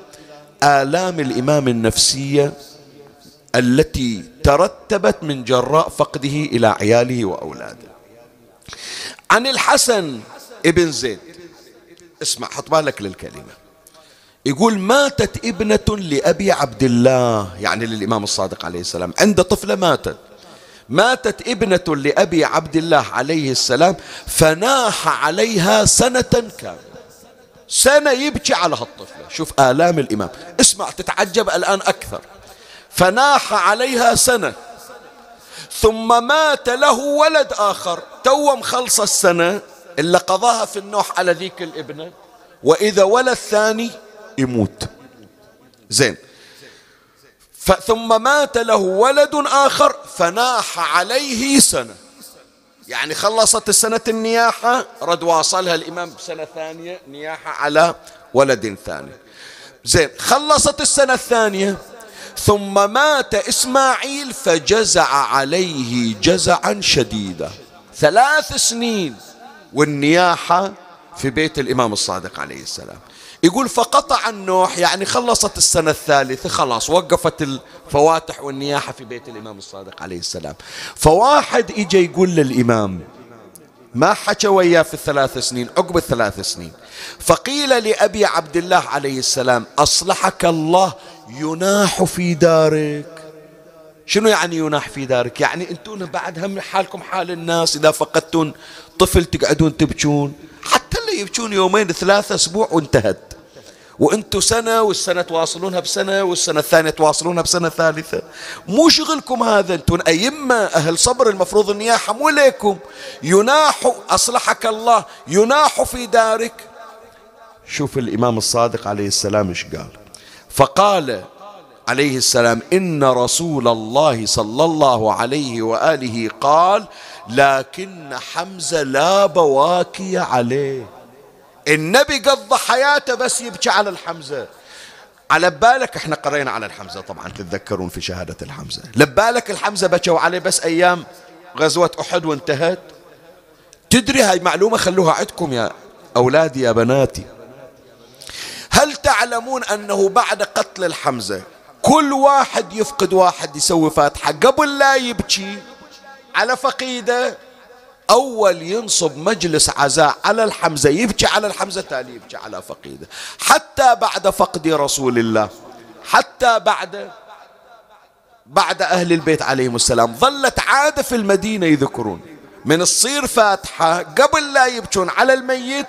آلام الإمام النفسية التي ترتبت من جراء فقده إلى عياله وأولاده. عن الحسن ابن زيد اسمع حط بالك للكلمة. يقول ماتت ابنة لأبي عبد الله يعني للإمام الصادق عليه السلام. عنده طفلة ماتت. ماتت ابنة لأبي عبد الله عليه السلام فناح عليها سنة كاملة. سنة يبكي على هالطفلة. شوف آلام الإمام. اسمع تتعجب الآن أكثر. فناح عليها سنة. ثم مات له ولد آخر. تو مخلص السنة. اللي قضاها في النوح على ذيك الابنة وإذا ولد ثاني يموت. زين. ثم مات له ولد آخر فناح عليه سنة. يعني خلصت السنة النياحة رد واصلها الإمام بسنة ثانية نياحة على ولد ثاني. زين. خلصت السنة الثانية ثم مات إسماعيل فجزع عليه جزعا شديدا. ثلاث سنين. والنياحة في بيت الإمام الصادق عليه السلام. يقول فقطع النوح يعني خلصت السنة الثالثة خلاص وقفت الفواتح والنياحة في بيت الإمام الصادق عليه السلام. فواحد إجا يقول للإمام ما حكى وياه في الثلاث سنين؟ عقب الثلاث سنين. فقيل لأبي عبد الله عليه السلام أصلحك الله يناح في دارك. شنو يعني يناح في دارك؟ يعني أنتم بعد هم حالكم حال الناس إذا فقدتون طفل تقعدون تبكون. حتى اللي يبكون يومين ثلاثة أسبوع وانتهت. وأنتم سنة والسنة تواصلونها بسنة والسنة الثانية تواصلونها بسنة ثالثة. مو شغلكم هذا أنتم أئمة أهل صبر المفروض النياحة مو ليكم يناح أصلحك الله يناح في دارك. شوف الإمام الصادق عليه السلام إيش قال. فقال عليه السلام إن رسول الله صلى الله عليه وآله قال لكن حمزة لا بواكي عليه. النبي قضى حياته بس يبكي على الحمزة. على بالك إحنا قرينا على الحمزة. طبعا تتذكرون في شهادة الحمزة. لبالك الحمزة بكوا عليه بس أيام غزوة أحد وانتهت؟ تدري هاي معلومة خلوها عندكم يا أولادي يا بناتي. هل تعلمون أنه بعد قتل الحمزة كل واحد يفقد واحد يسوي فاتحة قبل لا يبكي؟ على فقيده أول ينصب مجلس عزاء على الحمزة يبكي على الحمزة تالي يبكي على فقيده حتى بعد فقد رسول الله حتى بعد بعد أهل البيت عليهم السلام. ظلت عادة في المدينة يذكرون. من الصير فاتحة قبل لا يبكون على الميت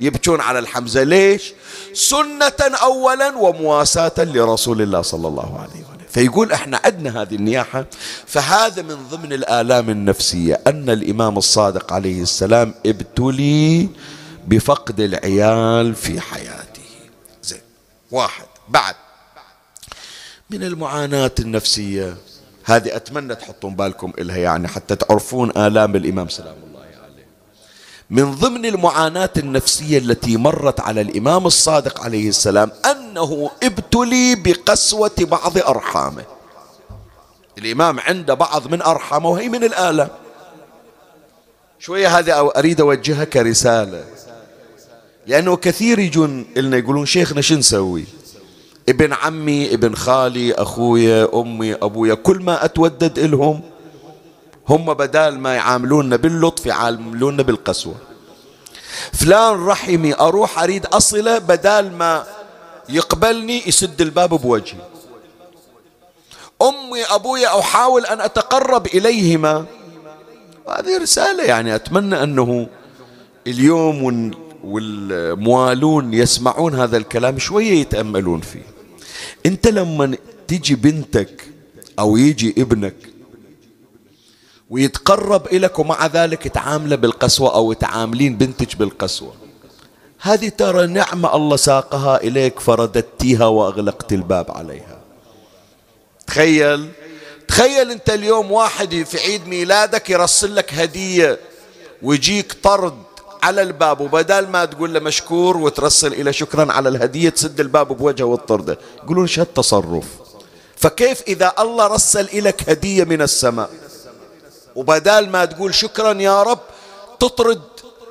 يبكون على الحمزة. ليش؟ سنة أولا ومواساة لرسول الله صلى الله عليه وسلم. فيقول إحنا عندنا هذه النياحة فهذا من ضمن الآلام النفسية أن الإمام الصادق عليه السلام ابتلي بفقد العيال في حياته. زين واحد بعد. من المعاناة النفسية هذه أتمنى تحطون بالكم إلها يعني حتى تعرفون آلام الإمام سلام الله. من ضمن المعاناة النفسية التي مرت على الإمام الصادق عليه السلام أنه ابتلي بقسوة بعض أرحامه. الإمام عنده بعض من أرحامه وهي من الآلام شوية هذه أريد أوجهها كرسالة لأنه كثير يجون لنا يقولون شيخنا شو نسوي؟ ابن عمي ابن خالي أخويا أمي أبويا كل ما أتودد إلهم هم بدال ما يعاملوننا باللطف يعاملوننا بالقسوة. فلان رحمي أروح أريد أصلة بدال ما يقبلني يسد الباب بوجهي. أمي أبوي أحاول أن أتقرب إليهما. هذه رسالة يعني أتمنى أنه اليوم والموالون يسمعون هذا الكلام شوية يتأملون فيه. أنت لما تجي بنتك أو يجي ابنك ويتقرب إليك ومع ذلك تعامله بالقسوة أو تعاملين بنتك بالقسوة. هذه ترى نعمة الله ساقها إليك فرددتيها وأغلقت الباب عليها. تخيل تخيل أنت اليوم واحد في عيد ميلادك يرسل لك هدية ويجيك طرد على الباب وبدال ما تقول له مشكور وترسل إلى شكرا على الهدية تسد الباب بوجهه وتطرده. يقولون شو هالتصرف؟ فكيف إذا الله رسل إليك هدية من السماء؟ وبدال ما تقول شكرا يا رب تطرد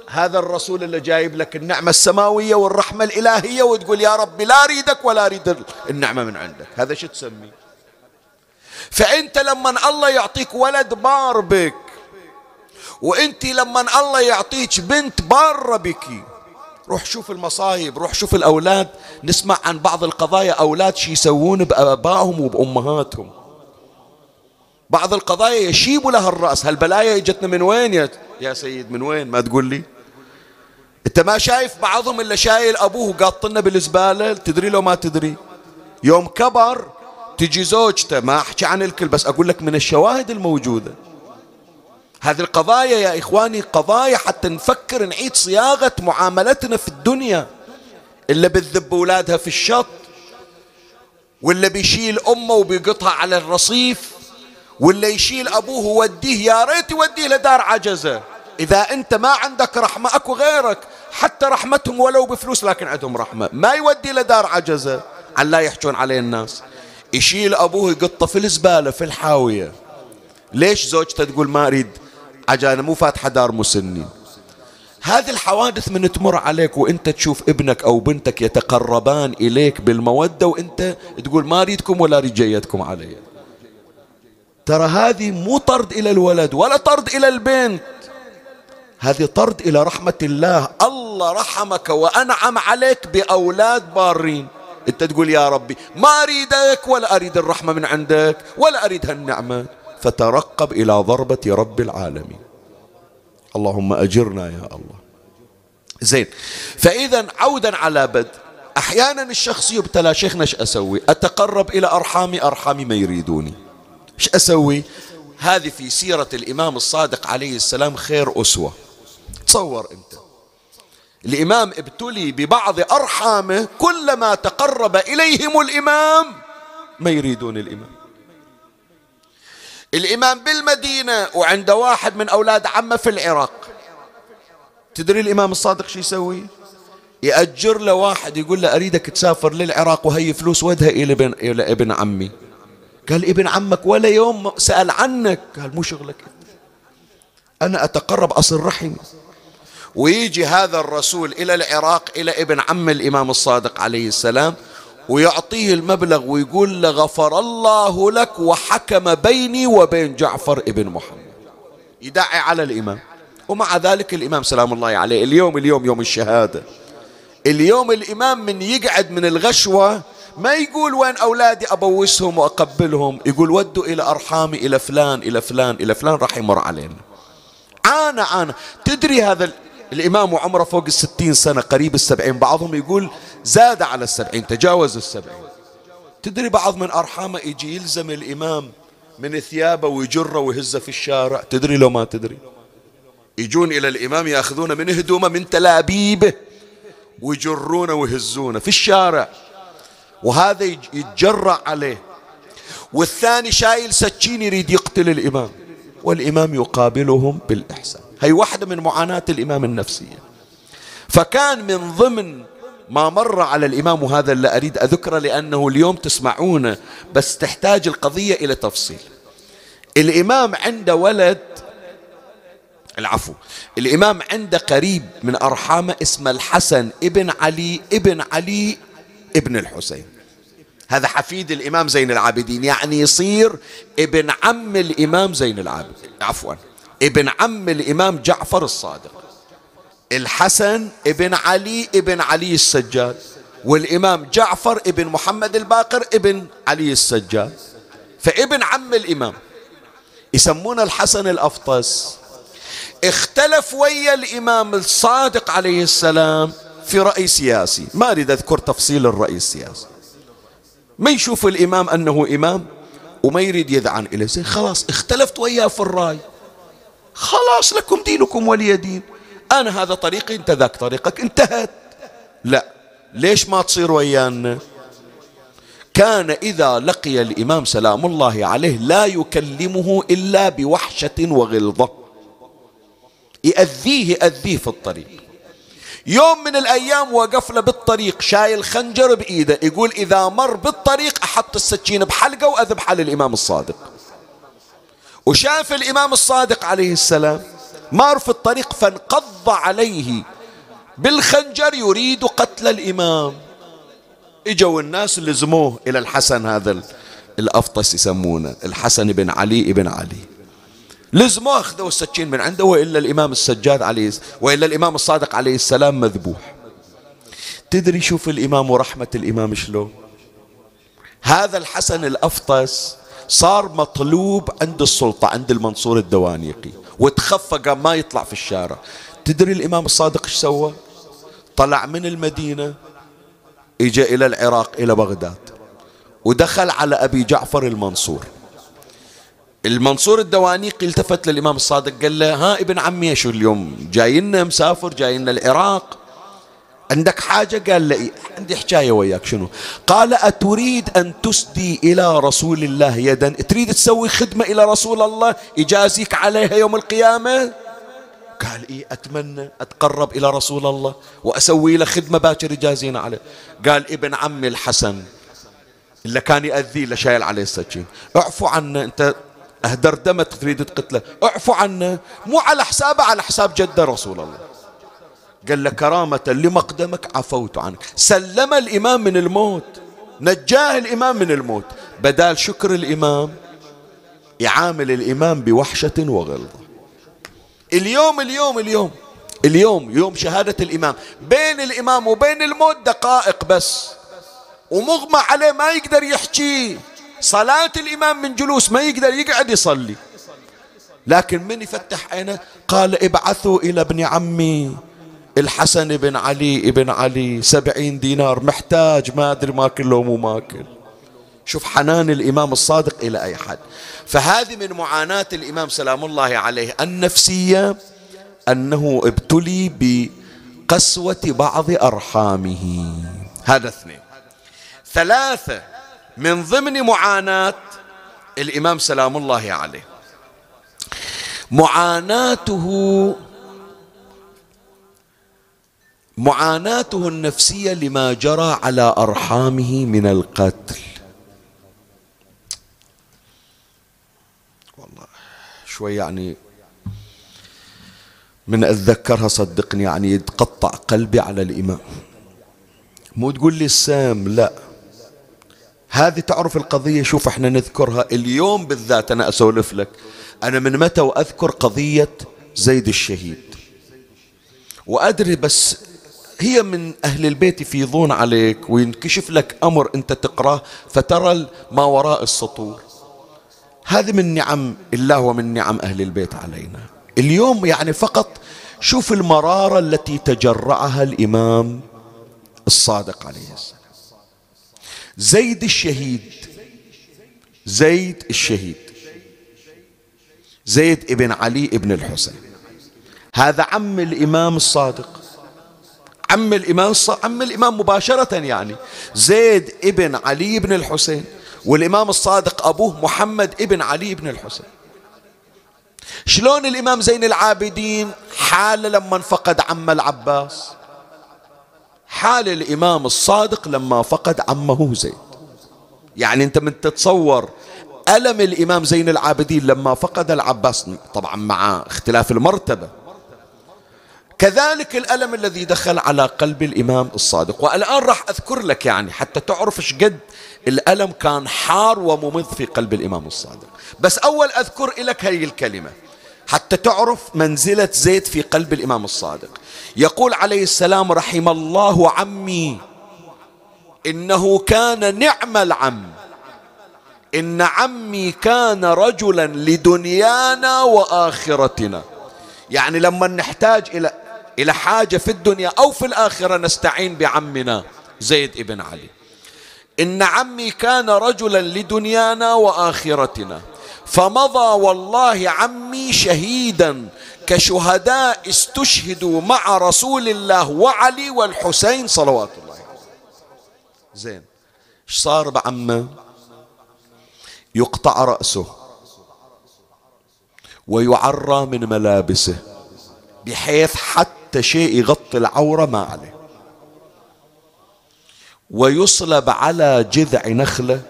هذا الرسول اللي جايب لك النعمة السماوية والرحمة الإلهية وتقول يا ربي لا أريدك ولا أريد النعمة من عندك. هذا شو تسميه فأنت لما الله يعطيك ولد بار بك وأنت لما الله يعطيك بنت بارة بك روح شوف المصايب روح شوف الأولاد. نسمع عن بعض القضايا أولاد شي يسوون بآبائهم وبأمهاتهم. بعض القضايا يشيب لها الرأس. هالبلايا اجتنا من وين يا, يا سيد؟ من وين؟ ما تقول لي. انت ما شايف بعضهم اللي شايل أبوه قاطنا بالزبالة؟ تدري لو ما تدري. يوم كبر تجي زوجته ما أحكي عن الكل بس أقول لك من الشواهد الموجودة. هذه القضايا يا إخواني قضايا حتى نفكر نعيد صياغة معاملتنا في الدنيا. اللي بتذب أولادها في الشط ولا بيشيل أمه وبيقطها على الرصيف. ولا يشيل أبوه ووديه يا ريت يوديه لدار عجزة. إذا أنت ما عندك رحمة أكو غيرك. حتى رحمتهم ولو بفلوس لكن عندهم رحمة. ما يودي لدار عجزة. عن لا يحجون عليه الناس. يشيل أبوه يقطه في الزبالة في الحاوية. ليش زوجته تقول ما أريد؟ عجانة مو فاتحة دار مسنين. هذه الحوادث من تمر عليك وأنت تشوف ابنك أو بنتك يتقربان إليك بالمودة وأنت تقول ما أريدكم ولا اريد جيتكم علي. ترى هذه مو طرد إلى الولد ولا طرد إلى البنت. هذه طرد إلى رحمة الله. الله رحمك وأنعم عليك بأولاد بارين. أنت تقول يا ربي ما أريدك ولا أريد الرحمة من عندك ولا أريد هالنعمة. فترقب إلى ضربة رب العالمين. اللهم أجرنا يا الله. زين فإذا عودا على بدء أحيانا الشخص يبتلى شيخنا إيش أسوي أتقرب إلى أرحامي أرحامي ما يريدوني. إيش أسوي؟ هذه في سيرة الإمام الصادق عليه السلام خير أسوة. تصور أنت. الإمام ابتلي ببعض أرحامه كلما تقرب إليهم الإمام ما يريدون الإمام. الإمام بالمدينة وعند واحد من أولاد عمه في العراق. تدري الإمام الصادق شو يسوي؟ يأجر له واحد يقول له أريدك تسافر للعراق وهي فلوس ودها إلى ابن, إلى ابن عمي. قال ابن عمك ولا يوم سأل عنك. قال مو شغلك أنا أتقرب أصل رحمي. ويجي هذا الرسول إلى العراق إلى ابن عم الإمام الصادق عليه السلام ويعطيه المبلغ ويقول له غفر الله لك وحكم بيني وبين جعفر ابن محمد. يدعي على الإمام. ومع ذلك الإمام سلام الله عليه اليوم اليوم يوم الشهادة. اليوم الإمام من يقعد من الغشوة ما يقول وين أولادي أبوسهم وأقبلهم؟ يقول ودوا إلى أرحامي إلى فلان إلى فلان إلى فلان راح يمر علينا. عانى عانى. تدري هذا الإمام وعمره فوق الستين سنة قريب السبعين بعضهم يقول زاد على السبعين تجاوز السبعين. تدري بعض من أرحامه يجي يلزم الإمام من ثيابه ويجره ويهزه في الشارع؟ تدري لو ما تدري؟ يجون إلى الإمام يأخذونه من هدومه من تلابيبه ويجرونه ويهزونه في الشارع. وهذا يتجرع عليه. والثاني شايل سكين يريد يقتل الإمام. والإمام يقابلهم بالإحسان. هي واحدة من معاناة الإمام النفسية. فكان من ضمن ما مر على الإمام وهذا اللي أريد أذكره لأنه اليوم تسمعونه بس تحتاج القضية إلى تفصيل. الإمام عنده ولد العفو الإمام عنده قريب من أرحامه اسمه الحسن ابن علي ابن علي ابن الحسين. هذا حفيد الإمام زين العابدين. يعني يصير ابن عم الإمام زين العابدين. عفوا. ابن عم الإمام جعفر الصادق. الحسن ابن علي ابن علي السجاد. والإمام جعفر ابن محمد الباقر ابن علي السجاد. فابن عم الإمام يسمون الحسن الأفطس. اختلف ويا الإمام الصادق عليه السلام في رأي سياسي. ما أريد أذكر تفصيل الرأي السياسي. ما يشوف الإمام أنه إمام وما يريد يذعن إليه. زين خلاص اختلفت وياه في الرأي. خلاص لكم دينكم ولي دين. أنا هذا طريقي أنت ذاك طريقك انتهت. لا ليش ما تصير ويانا؟ كان إذا لقي الإمام سلام الله عليه لا يكلمه إلا بوحشة وغلظة. يأذيه يأذيه في الطريق. يوم من الأيام وقف له بالطريق شايل خنجر بإيده يقول إذا مر بالطريق أحط السكين بحلقة وأذبح على الإمام الصادق. وشاف الإمام الصادق عليه السلام مار في الطريق فانقض عليه بالخنجر يريد قتل الإمام. إجوا الناس لزموه إلى الحسن هذا الأفطس يسمونه الحسن بن علي بن علي. لزموه أخذوا السكين من عنده وإلا الإمام السجاد عليه وإلا الإمام الصادق عليه السلام مذبوح. تدري شوف الإمام ورحمة الإمام شلون؟ هذا الحسن الأفطس صار مطلوب عند السلطة عند المنصور الدوانيقي وتخفى قام ما يطلع في الشارع. تدري الإمام الصادق إيش سوى؟ طلع من المدينة اجى إلى العراق إلى بغداد. ودخل على أبي جعفر المنصور. المنصور الدوانيقي التفت للإمام الصادق قال له ها ابن عمي شو اليوم؟ جاينا مسافر جاينا العراق. عندك حاجة؟ قال له عندي حكاية وياك شنو؟ قال أتريد أن تسدي إلى رسول الله يدا؟ تريد تسوي خدمة إلى رسول الله يجازيك عليها يوم القيامة؟ قال إيه أتمنى أتقرب إلى رسول الله وأسوي له خدمة باكر يجازينا عليه. قال ابن عمي الحسن اللي كان يأذيه اللي شايل عليه السكين اعفو عنه أنت أهدر دمت تريد تقتله. اعفو عنه. مو على حسابه على حساب جده رسول الله. قال له كرامة لمقدمك عفوت عنك. سلم الإمام من الموت. نجاه الإمام من الموت. بدال شكر الإمام يعامل الإمام بوحشة وغلظة. اليوم اليوم اليوم اليوم يوم شهادة الإمام. بين الإمام وبين الموت دقائق بس. ومغمى عليه ما يقدر يحكي. صلاة الإمام من جلوس ما يقدر يقعد يصلي. لكن من يفتح عينه؟ قال ابعثوا إلى ابن عمي. الحسن بن علي ابن علي سبعين دينار محتاج ما أدري ماكل لو مو ماكل. شوف حنان الإمام الصادق إلى أي حد. فهذه من معاناة الإمام سلام الله عليه النفسية أنه ابتلي بقسوة بعض أرحامه. هذا اثنين. ثلاثة من ضمن معاناة الإمام سلام الله عليه. معاناته معاناته النفسية لما جرى على أرحامه من القتل. والله شوي يعني من أتذكرها صدقني يعني يتقطع قلبي على الإمام. مو تقول لي السام لا. هذه تعرف القضية شوف إحنا نذكرها اليوم بالذات أنا أسولف لك. أنا من متى وأذكر قضية زيد الشهيد؟ وأدري بس هي من أهل البيت يفيضون عليك وينكشف لك أمر أنت تقرأه فترى ما وراء السطور. هذه من نعم الله ومن نعم أهل البيت علينا. اليوم يعني فقط شوف المرارة التي تجرعها الإمام الصادق عليه السلام. زيد الشهيد. زيد الشهيد. زيد ابن علي ابن الحسين. هذا عم الإمام الصادق. عم الإمام عم الإمام مباشرة يعني. زيد ابن علي بن الحسين والإمام الصادق أبوه محمد ابن علي بن الحسين. شلون الإمام زين العابدين؟ حال لما فقد عم العباس. حال الإمام الصادق لما فقد عمه زيد. يعني أنت من تتصور ألم الإمام زين العابدين لما فقد العباس؟ طبعا مع اختلاف المرتبة. كذلك الألم الذي دخل على قلب الإمام الصادق. والآن راح أذكر لك يعني حتى تعرف قد الألم كان حار وممض في قلب الإمام الصادق. بس أول أذكر لك هذه الكلمة. حتى تعرف منزلة زيد في قلب الإمام الصادق. يقول عليه السلام رحم الله عمي إنه كان نعم العم. إن عمي كان رجلا لدنيانا وآخرتنا. يعني لما نحتاج إلى إلى حاجة في الدنيا أو في الآخرة نستعين بعمنا زيد ابن علي. إن عمي كان رجلا لدنيانا وآخرتنا. فمضى والله عمي شهيدا. كشهداء استشهدوا مع رسول الله وعلي والحسين صلوات الله زين. إيش صار بعمة؟ يقطع رأسه ويعرى من ملابسه بحيث حتى شيء يغطي العورة ما عليه. ويصلب على جذع نخلة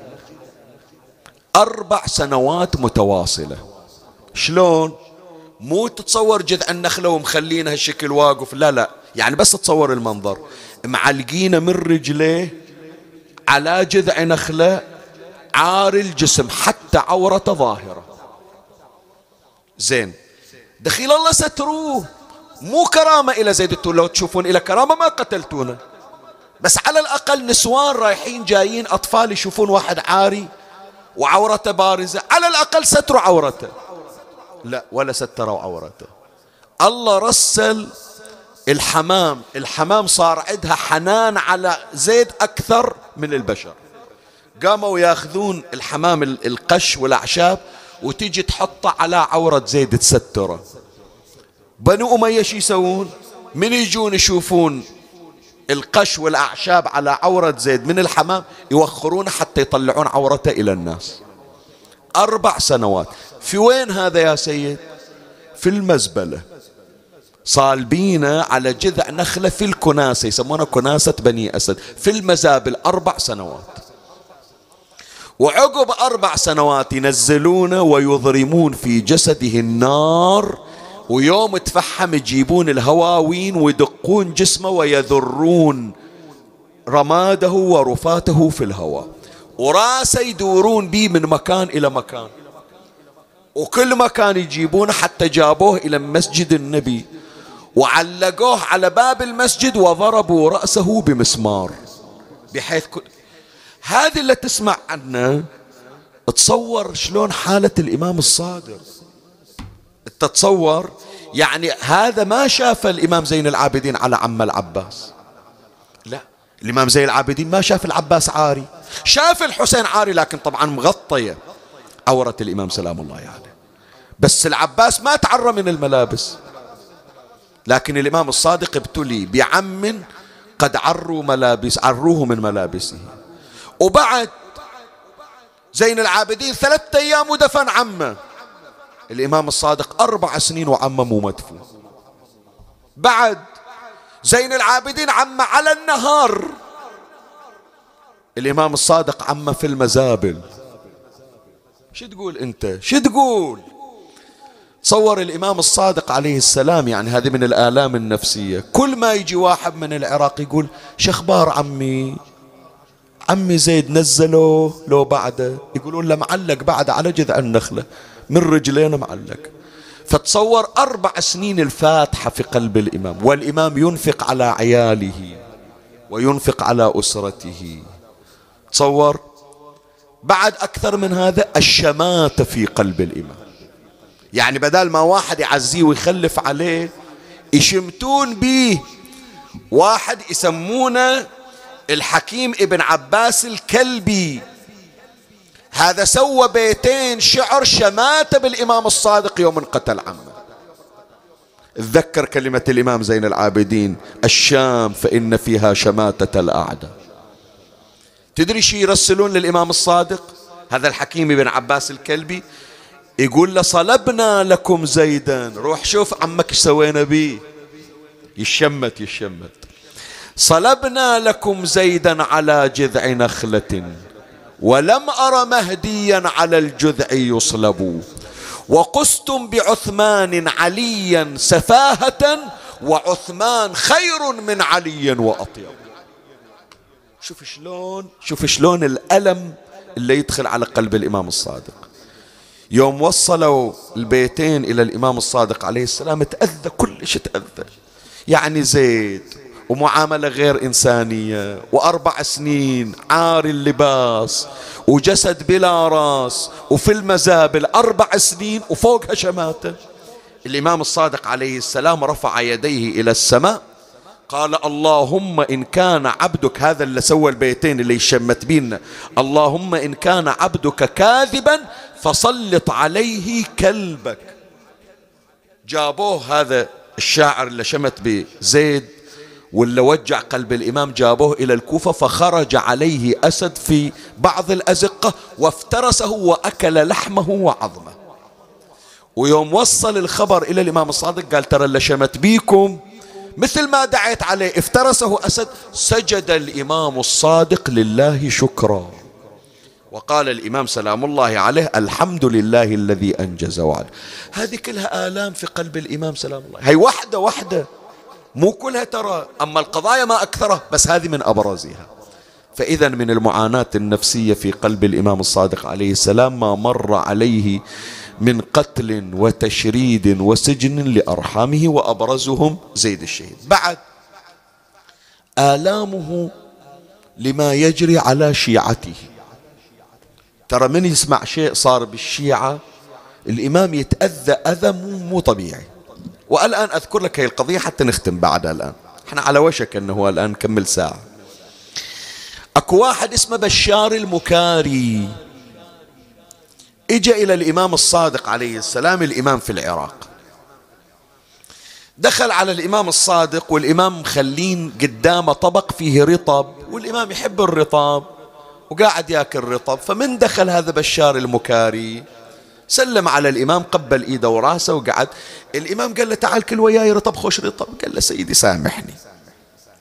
أربع سنوات متواصلة. شلون؟ مو تتصور جذع النخلة ومخلينها الشكل واقف. لا لا يعني بس تصور المنظر. معلقينه من رجليه على جذع نخلة عار الجسم حتى عورته ظاهرة. زين. دخيل الله ستروه. مو كرامة إلى زيد لو تشوفون إلى كرامة ما قتلتونا. بس على الأقل نسوان رايحين جايين أطفال يشوفون واحد عاري وعورته بارزة. على الأقل ستروا عورته. لا ولا ستروا عورته الله رسل الحمام. الحمام صار عندها حنان على زيد أكثر من البشر. قاموا ياخذون الحمام القش والأعشاب وتيجي تحطه على عورة زيد تستره. بنو أمية شو يسوون؟ من يجون يشوفون القش والأعشاب على عورة زيد من الحمام يوخرونه حتى يطلعون عورته إلى الناس. أربع سنوات. في وين هذا يا سيد؟ في المزبلة. صالبينه على جذع نخلة في الكناسة يسمونها كناسة بني أسد في المزابل أربع سنوات. وعقب أربع سنوات ينزلونه ويضرمون في جسده النار ويوم تفحم يجيبون الهواوين ويدقون جسمه ويذرون رماده ورفاته في الهواء. وراسه يدورون به من مكان إلى مكان. وكل مكان يجيبونه حتى جابوه إلى مسجد النبي وعلقوه على باب المسجد وضربوا رأسه بمسمار. بحيث كل هذه اللي تسمع عنه تصور شلون حالة الإمام الصادق. تتصور يعني هذا ما شاف الإمام زين العابدين على عم العباس. لا الإمام زين العابدين ما شاف العباس عاري. شاف الحسين عاري لكن طبعا مغطية عورة الإمام سلام الله عليه. يعني. بس العباس ما تعرى من الملابس. لكن الإمام الصادق ابتلي بعم قد عروا ملابس عروه من ملابسه. وبعد زين العابدين ثلاثة أيام ودفن عمه. الإمام الصادق أربع سنين وعمه مو مدفون. بعد زين العابدين عمه على النهار. الإمام الصادق عمه في المزابل. شو تقول أنت؟ شو تقول؟ تصور الإمام الصادق عليه السلام يعني هذه من الآلام النفسية. كل ما يجي واحد من العراق يقول شخبار عمي عمي زيد نزله لو بعده. يقولون له معلق بعد على جذع النخلة من رجلين معلق. فتصور أربع سنين الفاتحة في قلب الإمام والإمام ينفق على عياله وينفق على أسرته. تصور بعد أكثر من هذا الشماتة في قلب الإمام. يعني بدل ما واحد يعزيه ويخلف عليه يشمتون به واحد يسمونه الحكيم ابن عباس الكلبي. هذا سوى بيتين شعر شماتة بالإمام الصادق يوم قتل عمه. تذكر كلمة الإمام زين العابدين الشام فإن فيها شماتة الأعداء. تدري شي يرسلون للإمام الصادق؟ هذا الحكيم ابن عباس الكلبي. يقول له صلبنا لكم زيدا. روح شوف عمك إيش سوينا بيه يشمت يشمت. صلبنا لكم زيدا على جذع نخلة. ولم أر مهديا على الجذع يصلب. وقستم بعثمان عليا سفاهة وعثمان خير من علي وأطيب. شوف شلون شوف شلون الألم اللي يدخل على قلب الإمام الصادق. يوم وصلوا البيتين إلى الإمام الصادق عليه السلام تأذى كل شيء تأذى. يعني زيد ومعاملة غير إنسانية وأربع سنين عار اللباس وجسد بلا راس وفي المزابل أربع سنين وفوقها شماتة. الإمام الصادق عليه السلام رفع يديه إلى السماء قال اللهم إن كان عبدك هذا اللي سوى البيتين اللي يشمت بينا اللهم إن كان عبدك كاذبا فسلط عليه كلبك. جابوه هذا الشاعر اللي شمت بزيد ولا وجع قلب الإمام جابوه إلى الكوفة فخرج عليه أسد في بعض الأزقة وافترسه وأكل لحمه وعظمه. ويوم وصل الخبر إلى الإمام الصادق قال ترى اللي شمت بيكم مثل ما دعيت عليه افترسه أسد سجد الإمام الصادق لله شكرا. وقال الإمام سلام الله عليه الحمد لله الذي أنجز وعد. هذه كلها آلام في قلب الإمام سلام الله. هي وحدة وحدة. مو كلها ترى. أما القضايا ما أكثرها بس هذه من أبرزها. فإذا من المعاناة النفسية في قلب الإمام الصادق عليه السلام ما مر عليه من قتل وتشريد وسجن لأرحامه وأبرزهم زيد الشهيد. بعد آلامه لما يجري على شيعته. ترى من يسمع شيء صار بالشيعة؟ الإمام يتأذى أذى مو طبيعي. والآن أذكر لك هي القضية حتى نختم بعدها الآن. إحنا على وشك أنه الآن نكمل ساعة. أكو واحد اسمه بشار المكاري. اجى إلى الإمام الصادق عليه السلام الإمام في العراق. دخل على الإمام الصادق والإمام مخلين قدامه طبق فيه رطب والإمام يحب الرطب. وقاعد ياكل رطب فمن دخل هذا بشار المكاري سلم على الإمام قبل إيده ورأسه وقعد. الإمام قال له تعال كل وياي رطب خوش رطب. قال له سيدي سامحني.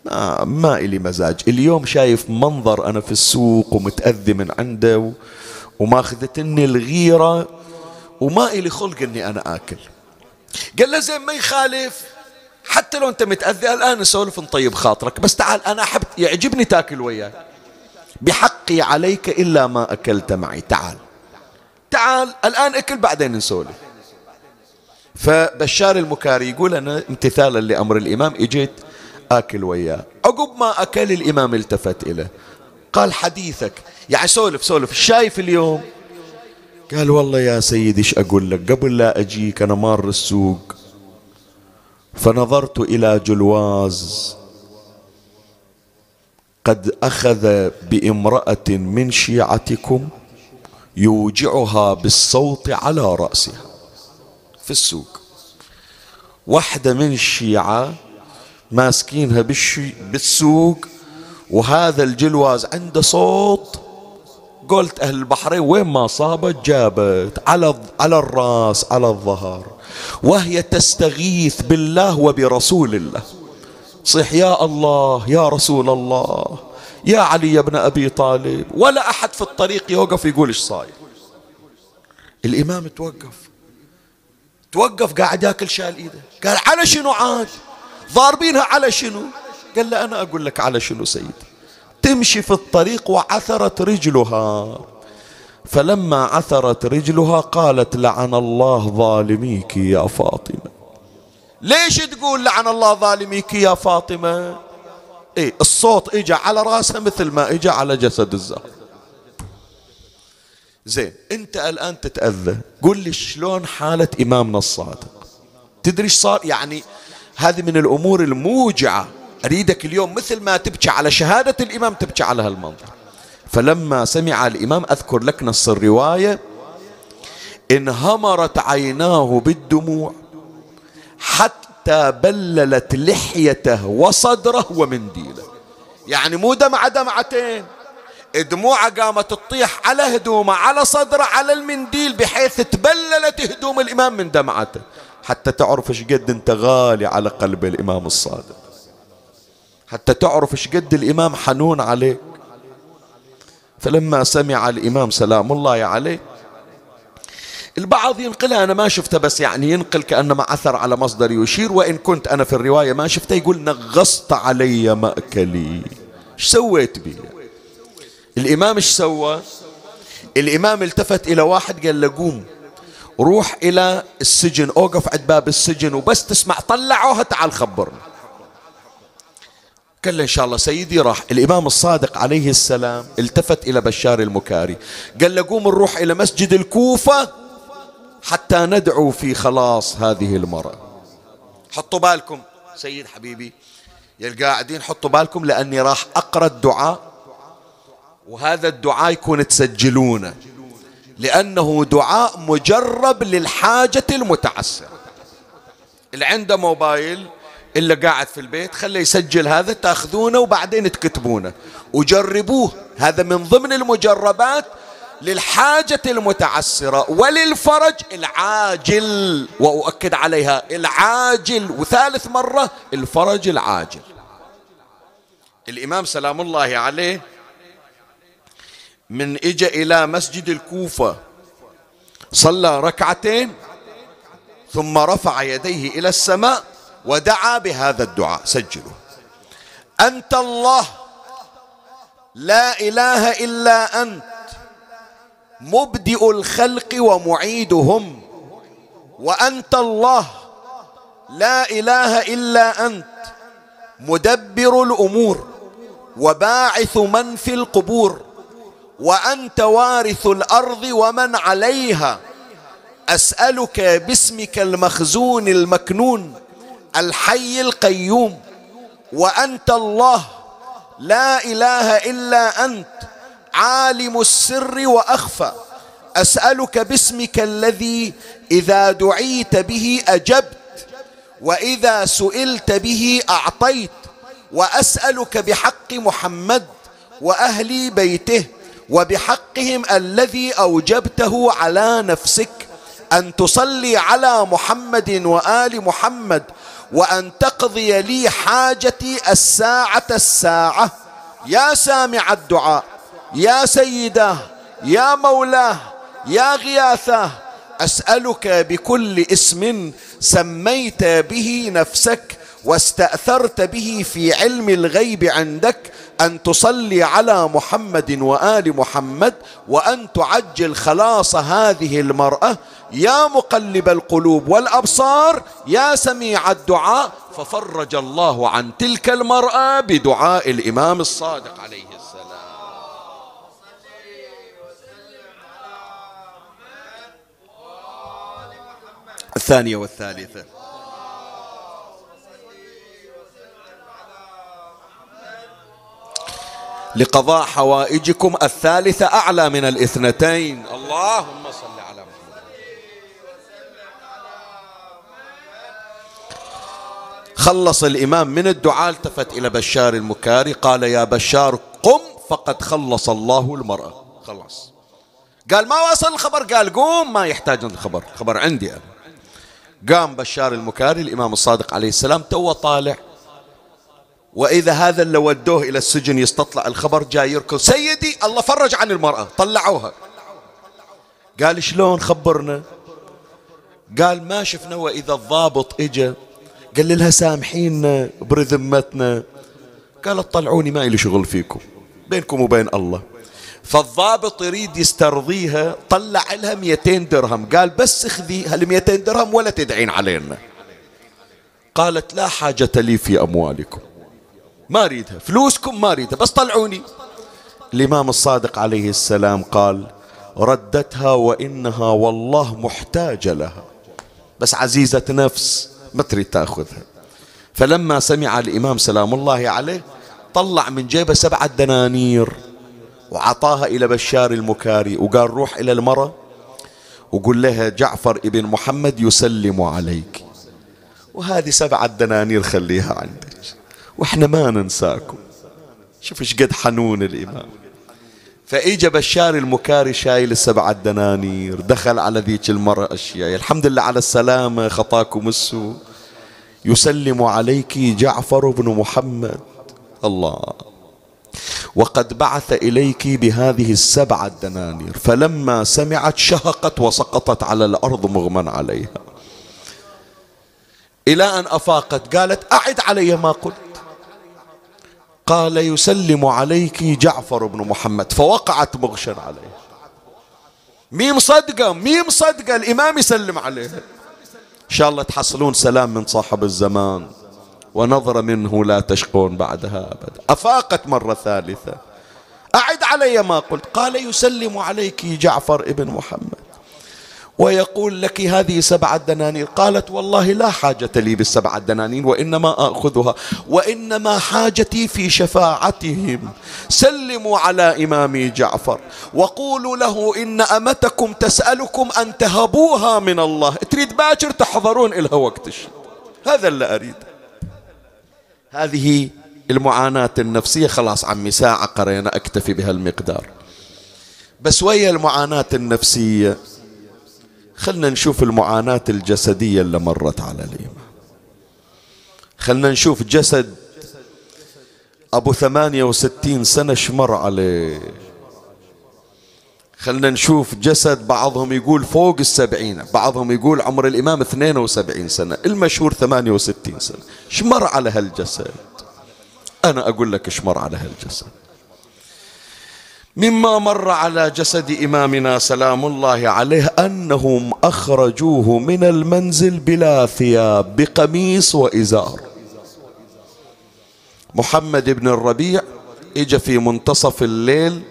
ما, ما إلي مزاج. اليوم شايف منظر أنا في السوق ومتأذي من عنده وماخذتني الغيرة وما إلي خلق أني أنا آكل. قال له زين ما يخالف. حتى لو أنت متأذي الآن نسولف نطيب خاطرك. بس تعال أنا أحب يعجبني تاكل وياي بحقي عليك إلا ما أكلت معي. تعال. تعال الآن أكل بعدين نسولف. فبشار المكاري يقول أنا امتثالا لأمر الإمام إجيت آكل وياه. عقب ما أكل الإمام التفت إليه. قال حديثك. يعني سولف سولف. شايف اليوم؟ قال والله يا سيدي إيش أقول لك؟ قبل لا أجيك أنا مار السوق. فنظرت إلى جلواز قد أخذ بامرأة من شيعتكم يوجعها بالصوت على رأسها في السوق. واحدة من الشيعة ماسكينها بالسوق وهذا الجلواز عنده صوت قلت أهل البحرين وين ما صابت جابت على على الرأس على الظهر وهي تستغيث بالله وبرسول الله. صيح يا الله يا رسول الله يا علي يا ابن أبي طالب. ولا أحد في الطريق يوقف يقول إيش صاير. الإمام توقف. توقف قاعد ياكل شال إيده. قال على شنو عاد؟ ضاربينها على شنو؟ قال له أنا أقول لك على شنو سيدي تمشي في الطريق وعثرت رجلها. فلما عثرت رجلها قالت لعن الله ظالميك يا فاطمة. ليش تقول لعن الله ظالميك يا فاطمة؟ إيه الصوت اجى على راسها مثل ما اجى على جسد الزهر. زين أنت الآن تتأذى. قل لي شلون حالة امامنا الصادق تدري إيش صار؟ يعني هذه من الأمور الموجعة. أريدك اليوم مثل ما تبكي على شهادة الإمام تبكي على هالمنظر. فلما سمع الإمام أذكر لك نص الرواية. انهمرت عيناه بالدموع. حتى بللت لحيته وصدره ومنديله. يعني مو دمعة دمعتين. دموعه قامت تطيح على هدومه على صدره على المنديل بحيث تبللت هدوم الإمام من دمعته. حتى تعرف إيش قد أنت غالي على قلب الإمام الصادق. حتى تعرف إيش قد الإمام حنون عليك. فلما سمع الإمام سلام الله عليه البعض ينقلها أنا ما شفته بس يعني ينقل كأنما عثر على مصدر يشير وإن كنت أنا في الرواية ما شفته يقول نغصت علي مأكلي. إيش سويت بي؟ الإمام إيش سوى؟ الإمام التفت إلى واحد قال له قوم روح إلى السجن أوقف عند باب السجن وبس تسمع طلعوها تعال خبرني قال له إن شاء الله سيدي راح. الإمام الصادق عليه السلام التفت إلى بشار المكاري قال له قوم نروح إلى مسجد الكوفة. حتى ندعو في خلاص هذه المرأة. حطوا بالكم. سيد حبيبي يا القاعدين حطوا بالكم لأني راح أقرأ الدعاء. وهذا الدعاء يكون تسجلونه. لأنه دعاء مجرب للحاجة المتعسرة. اللي عنده موبايل إلا قاعد في البيت خليه يسجل هذا تأخذونه وبعدين تكتبونه. وجربوه. هذا من ضمن المجربات للحاجة المتعسرة وللفرج العاجل وأؤكد عليها العاجل وثالث مرة الفرج العاجل. الإمام سلام الله عليه من إجا إلى مسجد الكوفة صلى ركعتين ثم رفع يديه إلى السماء ودعا بهذا الدعاء. سجلوا. أنت الله لا إله إلا أنت. مبدئ الخلق ومعيدهم. وأنت الله. لا إله إلا أنت. مدبر الأمور. وباعث من في القبور. وأنت وارث الأرض ومن عليها. أسألك باسمك المخزون المكنون. الحي القيوم. وأنت الله. لا إله إلا أنت. عالم السر وأخفى. أسألك باسمك الذي إذا دعيت به أجبت وإذا سئلت به أعطيت. وأسألك بحق محمد وأهل بيته وبحقهم الذي أوجبته على نفسك أن تصلي على محمد وآل محمد وأن تقضي لي حاجتي الساعة الساعة. يا سامع الدعاء. يا سيداه يا مولاه يا غياثاه أسألك بكل اسم سميت به نفسك واستأثرت به في علم الغيب عندك أن تصلي على محمد وآل محمد وأن تعجل خلاص هذه المرأة. يا مقلب القلوب والأبصار يا سميع الدعاء ففرج الله عن تلك المرأة بدعاء الإمام الصادق عليه السلام الثانية والثالثة. لقضاء حوائجكم الثالثة أعلى من الاثنتين. اللهم صل على محمد. خلص الإمام من الدعاء التفت إلى بشار المكاري قال يا بشار قم فقد خلص الله المرأة. خلاص. قال ما وصل الخبر؟ قال قوم ما يحتاج الخبر خبر عندي أنا. قام بشار المكاري الإمام الصادق عليه السلام تو طالع. وإذا هذا اللي ودوه إلى السجن يستطلع الخبر جاي يركض. سيدي الله فرج عن المرأة. طلعوها. قال شلون خبرنا؟ قال ما شفنا وإذا الضابط إجا قال لها سامحينا برذمتنا. قالت طلعوني ما إلي شغل فيكم بينكم وبين الله. فالضابط يريد يسترضيها طلع لها 200 درهم. قال بس اخذي هال 200 درهم ولا تدعين علينا. قالت لا حاجة لي في أموالكم. ما أريدها. فلوسكم ما أريدها. بس طلعوني. الإمام الصادق عليه السلام قال ردتها وإنها والله محتاجة لها. بس عزيزة نفس ما تريد تأخذها. فلما سمع الإمام سلام الله عليه طلع من جيبه سبعة دنانير. وعطاها إلى بشار المكاري وقال روح إلى المرة وقل لها جعفر ابن محمد يسلم عليك. وهذه سبعة دنانير خليها عندك. وإحنا ما ننساكم. شوف إيش قد حنون الإمام. فإجا بشار المكاري شايل السبعة دنانير دخل على ذيك المرأة أشياء. الحمد لله على السلامة خطاكم السوء. يسلم عليك جعفر بن محمد. الله. وقد بعث إليك بهذه السبعة دنانير فلما سمعت شهقت وسقطت على الأرض مغمى عليها. إلى أن أفاقت قالت أعد علي ما قلت. قال يسلم عليك جعفر بن محمد فوقعت مغشا عليه. ميم صدقة ميم صدقة الإمام يسلم عليها. إن شاء الله تحصلون سلام من صاحب الزمان. ونظرة منه لا تشقون بعدها أبدا. أفاقت مرة ثالثة. أعد علي ما قلت. قال يسلم عليك جعفر ابن محمد. ويقول لك هذه سبعة دنانير قالت والله لا حاجة لي بالسبعة دنانير وإنما أخذها. وإنما حاجتي في شفاعتهم. سلموا على إمامي جعفر. وقولوا له إن أمتكم تسألكم أن تهبوها من الله. تريد باكر تحضرون إلها وقت هذا اللي أريد هذه المعاناة النفسية. خلاص عمي ساعة قرينا أكتفي بهالمقدار. بس ويا المعاناة النفسية؟ خلنا نشوف المعاناة الجسدية اللي مرت على الإمام خلنا نشوف جسد أبو ثمانية وستين سنة شمر عليه. خلنا نشوف جسد بعضهم يقول فوق السبعين بعضهم يقول عمر الإمام اثنين وسبعين سنة المشهور ثمانية وستين سنة. شمر على هالجسد. أنا أقول لك شمر على هالجسد. مما مر على جسد إمامنا سلام الله عليه أنهم أخرجوه من المنزل بلا ثياب بقميص وإزار. محمد بن الربيع اجى في منتصف الليل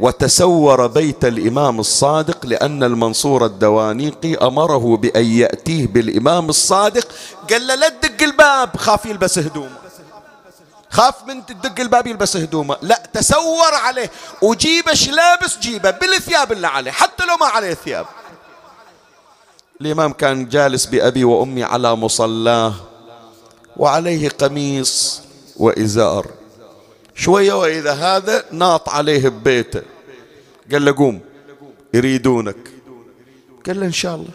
وتسور بيت الإمام الصادق لأن المنصور الدوانيقي أمره بأن يأتيه بالإمام الصادق. قال له لا تدق الباب. خاف يلبس هدوم خاف من تدق الباب يلبس هدومه. لا تسور عليه. وجيبه لابس جيبه بالثياب اللي عليه حتى لو ما عليه ثياب. الإمام كان جالس بأبي وأمي على مصلاه وعليه قميص وإزار. شوية وإذا هذا ناط عليه ببيته. قال له قوم يريدونك. قال له إن شاء الله.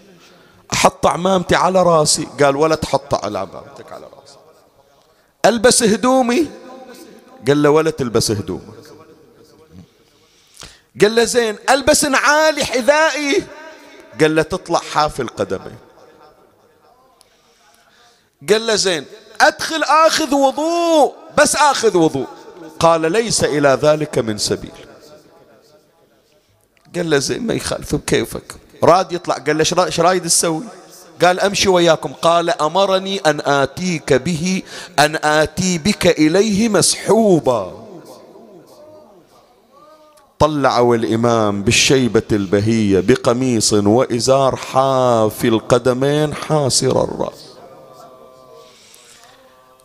أحط عمامتي على رأسي. قال ولا تحط على عمامتك على رأسي. ألبس هدومي. قال له ولا تلبس هدومك. قال له زين ألبس نعالي حذائي. قال له تطلع حافي القدمين قال له زين أدخل آخذ وضوء بس آخذ وضوء. قال ليس إلى ذلك من سبيل. قال له زين ما يخالف بكيفك. راد يطلع قال له إيش رايد تسوي؟ قال أمشي وياكم. قال أمرني أن آتيك به أن آتي بك إليه مسحوبا. طلعوا الامام بالشيبة البهية بقميص وإزار حافي القدمين حاسر الرأس.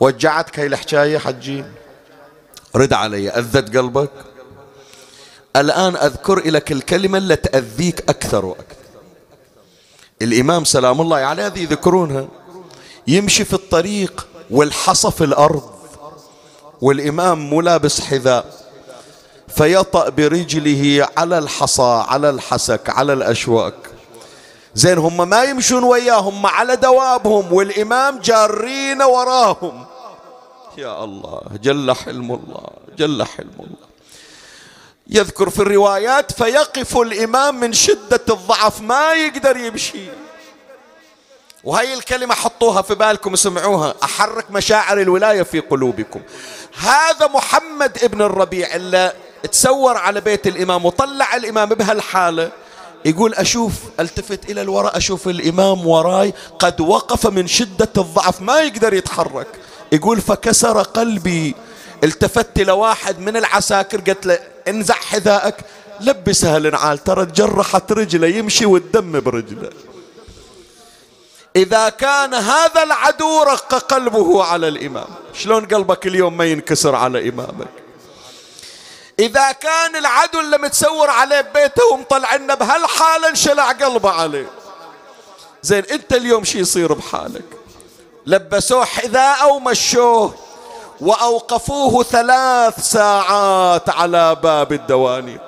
وجعتك هاي الحكاية حجي رد علي أذت قلبك. الآن أذكر لك الكلمة اللي تأذيك أكثر وأكثر الإمام سلام الله عليه هذه يذكرونها. يمشي في الطريق والحصى في الأرض والإمام مو لابس حذاء فيطأ برجله على الحصى على الحسك على الأشواك. زين هم ما يمشون وياهم على دوابهم والإمام جارين وراهم. يا الله جل حلم الله جل حلم الله. يذكر في الروايات فيقف الإمام من شدة الضعف ما يقدر يمشي. وهي الكلمة حطوها في بالكم اسمعوها أحرك مشاعر الولاية في قلوبكم. هذا محمد ابن الربيع اللي تسور على بيت الإمام وطلع الإمام بهالحالة يقول أشوف ألتفت إلى الوراء أشوف الإمام وراي قد وقف من شدة الضعف ما يقدر يتحرك. يقول فكسر قلبي التفت لواحد من العساكر قلت له انزع حذائك. لبسها النعال ترى تجرحت رجله يمشي والدم برجله. إذا كان هذا العدو رق قلبه على الإمام شلون قلبك اليوم ما ينكسر على إمامك؟ إذا كان العدو اللي متسور عليه ببيته ومطلعنا بهالحالة انشلع قلبه عليه؟ زين أنت اليوم شي يصير بحالك؟ لبسوه حذاء ومشوه. وأوقفوه ثلاث ساعات على باب الدوانيق.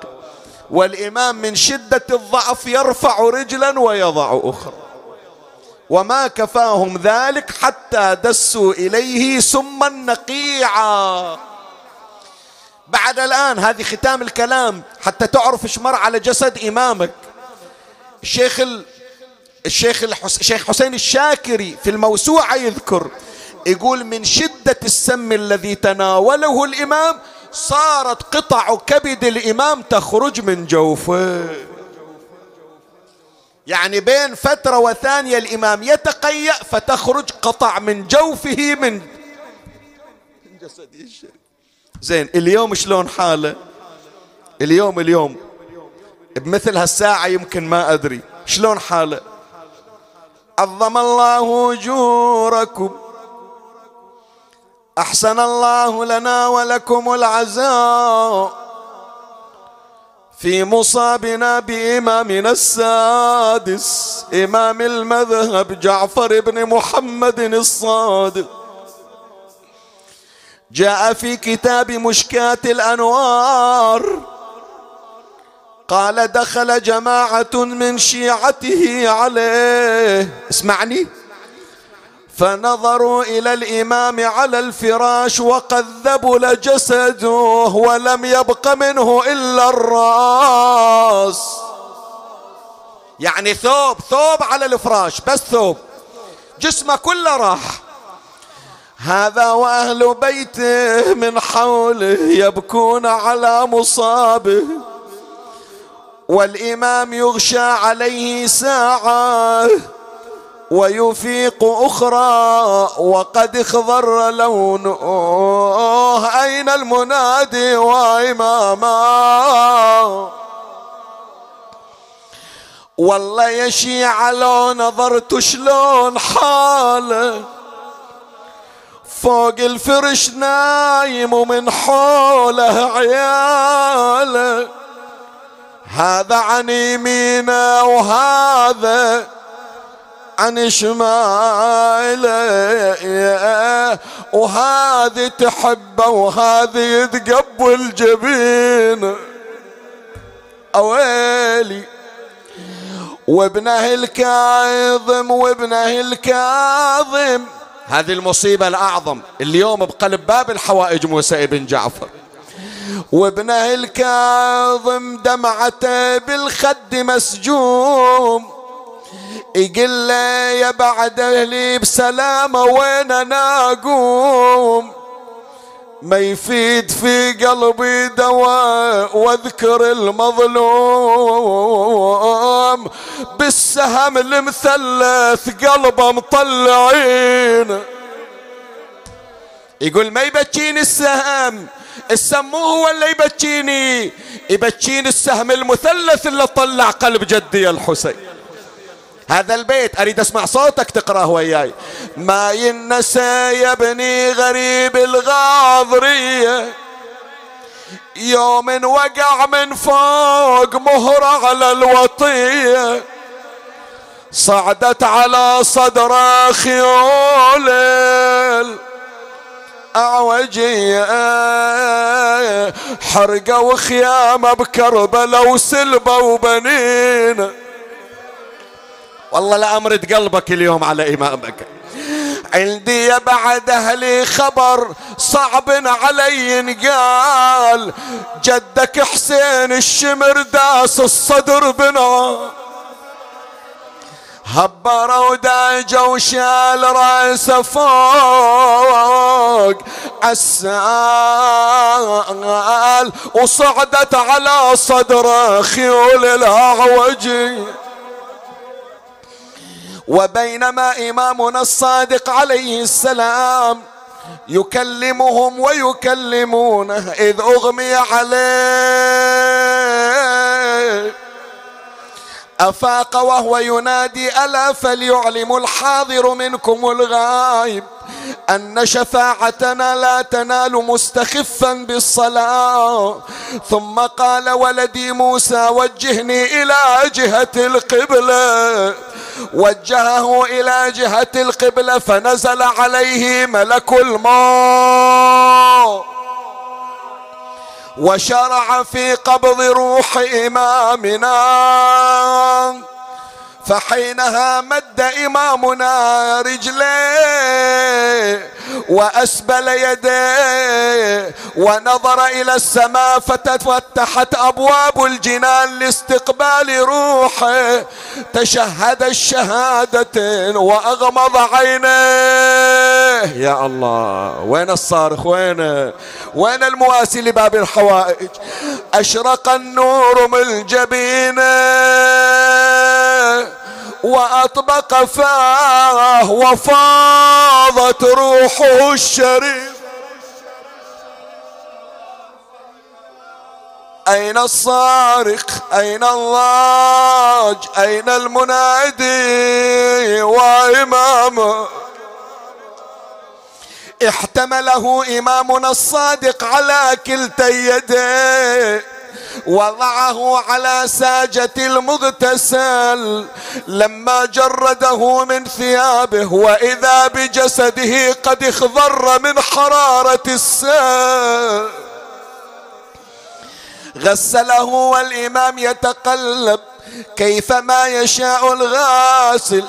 والإمام من شدة الضعف يرفع رجلا ويضع أخرى. وما كفاهم ذلك حتى دسوا إليه سما نقيعا. بعد الآن هذه ختام الكلام. حتى تعرف إيش مر على جسد إمامك. الشيخ ال... الشيخ الحس... الشيخ حسين الشاكري في الموسوعة يذكر يقول من شدة السم الذي تناوله الإمام صارت قطع كبد الإمام تخرج من جوفه. يعني بين فترة وثانية الإمام يتقيأ فتخرج قطع من جوفه من جسده الشريف زين اليوم شلون حاله؟ اليوم اليوم. بمثل هالساعة يمكن ما أدري. شلون حاله؟ عظم الله أجوركم. أحسن الله لنا ولكم العزاء في مصابنا بإمامنا السادس إمام المذهب جعفر بن محمد الصادق. جاء في كتاب مشكات الأنوار قال دخل جماعة من شيعته عليه. اسمعني. فنظروا إلى الإمام على الفراش وقد ذبل جسده ولم يبق منه إلا الراس. يعني ثوب ثوب على الفراش بس ثوب. جسمه كله راح. هذا وأهل بيته من حوله يبكون على مصابه. والإمام يغشى عليه ساعة. ويفيق أخرى وقد اخضر لونه. أين المنادي وإماما؟ والله يا شيعة لو نظرت شلون حاله فوق الفرش نايم ومن حوله عياله هذا عن يمينه وهذا عن شماله وهذه تحبه وهذه يتقبل جبين أويلي. وابنه الكاظم وابنه الكاظم. هذه المصيبة الأعظم. اليوم بقلب باب الحوائج موسى ابن جعفر. وابنه الكاظم دمعته بالخد مسجوم. يقول له يا بعد أهلي بسلامة وين أنا أقوم؟ ما يفيد في قلبي دواء وأذكر المظلوم. بالسهم المثلث قلبه مطلعين. يقول ما يبكيني السهم؟ السهم مو هو اللي يبكيني يبكيني السهم المثلث اللي طلع قلب جدي الحسين. هذا البيت أريد أسمع صوتك تقرأه وياي. ما ينسى يا ابني غريب الغاضرية. يوم وقع من فوق مهرة على الوطية. صعدت على صدر خيول أعوجية. حرقة وخيامة بكربلة وسلبة وبنين والله لا أمرد قلبك اليوم على إمامك. عندي يا بعد أهلي خبر صعب علي قال جدك حسين الشمر داس الصدر بنا. هبر وداج وشال راسه فوق عسال وصعدت على صدره خيول الاعوجي وبينما إمامنا الصادق عليه السلام يكلمهم ويكلمونه إذ أغمي عليه. أفاق وهو ينادي ألا فليعلم الحاضر منكم الغائب أن شفاعتنا لا تنال مستخفا بالصلاة. ثم قال ولدي موسى وجهني إلى جهة القبلة وجهه إلى جهة القبلة فنزل عليه ملك الموت. وشرع في قبض روح إمامنا. فحينها مد إمامنا رجليه وأسبل يديه ونظر إلى السماء فتفتحت أبواب الجنان لاستقبال روحه. تشهد الشهادتين وأغمض عينيه. يا الله وين الصارخ؟ وين؟ وين المواسي لباب الحوائج؟ أشرق النور من جبينه وأطبق فاه وفاضت روحه الشريف. أين الصارخ؟ أين الضاج أين المنادي وإمامه احتمله إمامنا الصادق على كلتي يديه. وضعه على ساجة المغتسل لما جرده من ثيابه وإذا بجسده قد اخضر من حرارة السيل غسله والإمام يتقلب. كيفما يشاء الغاسل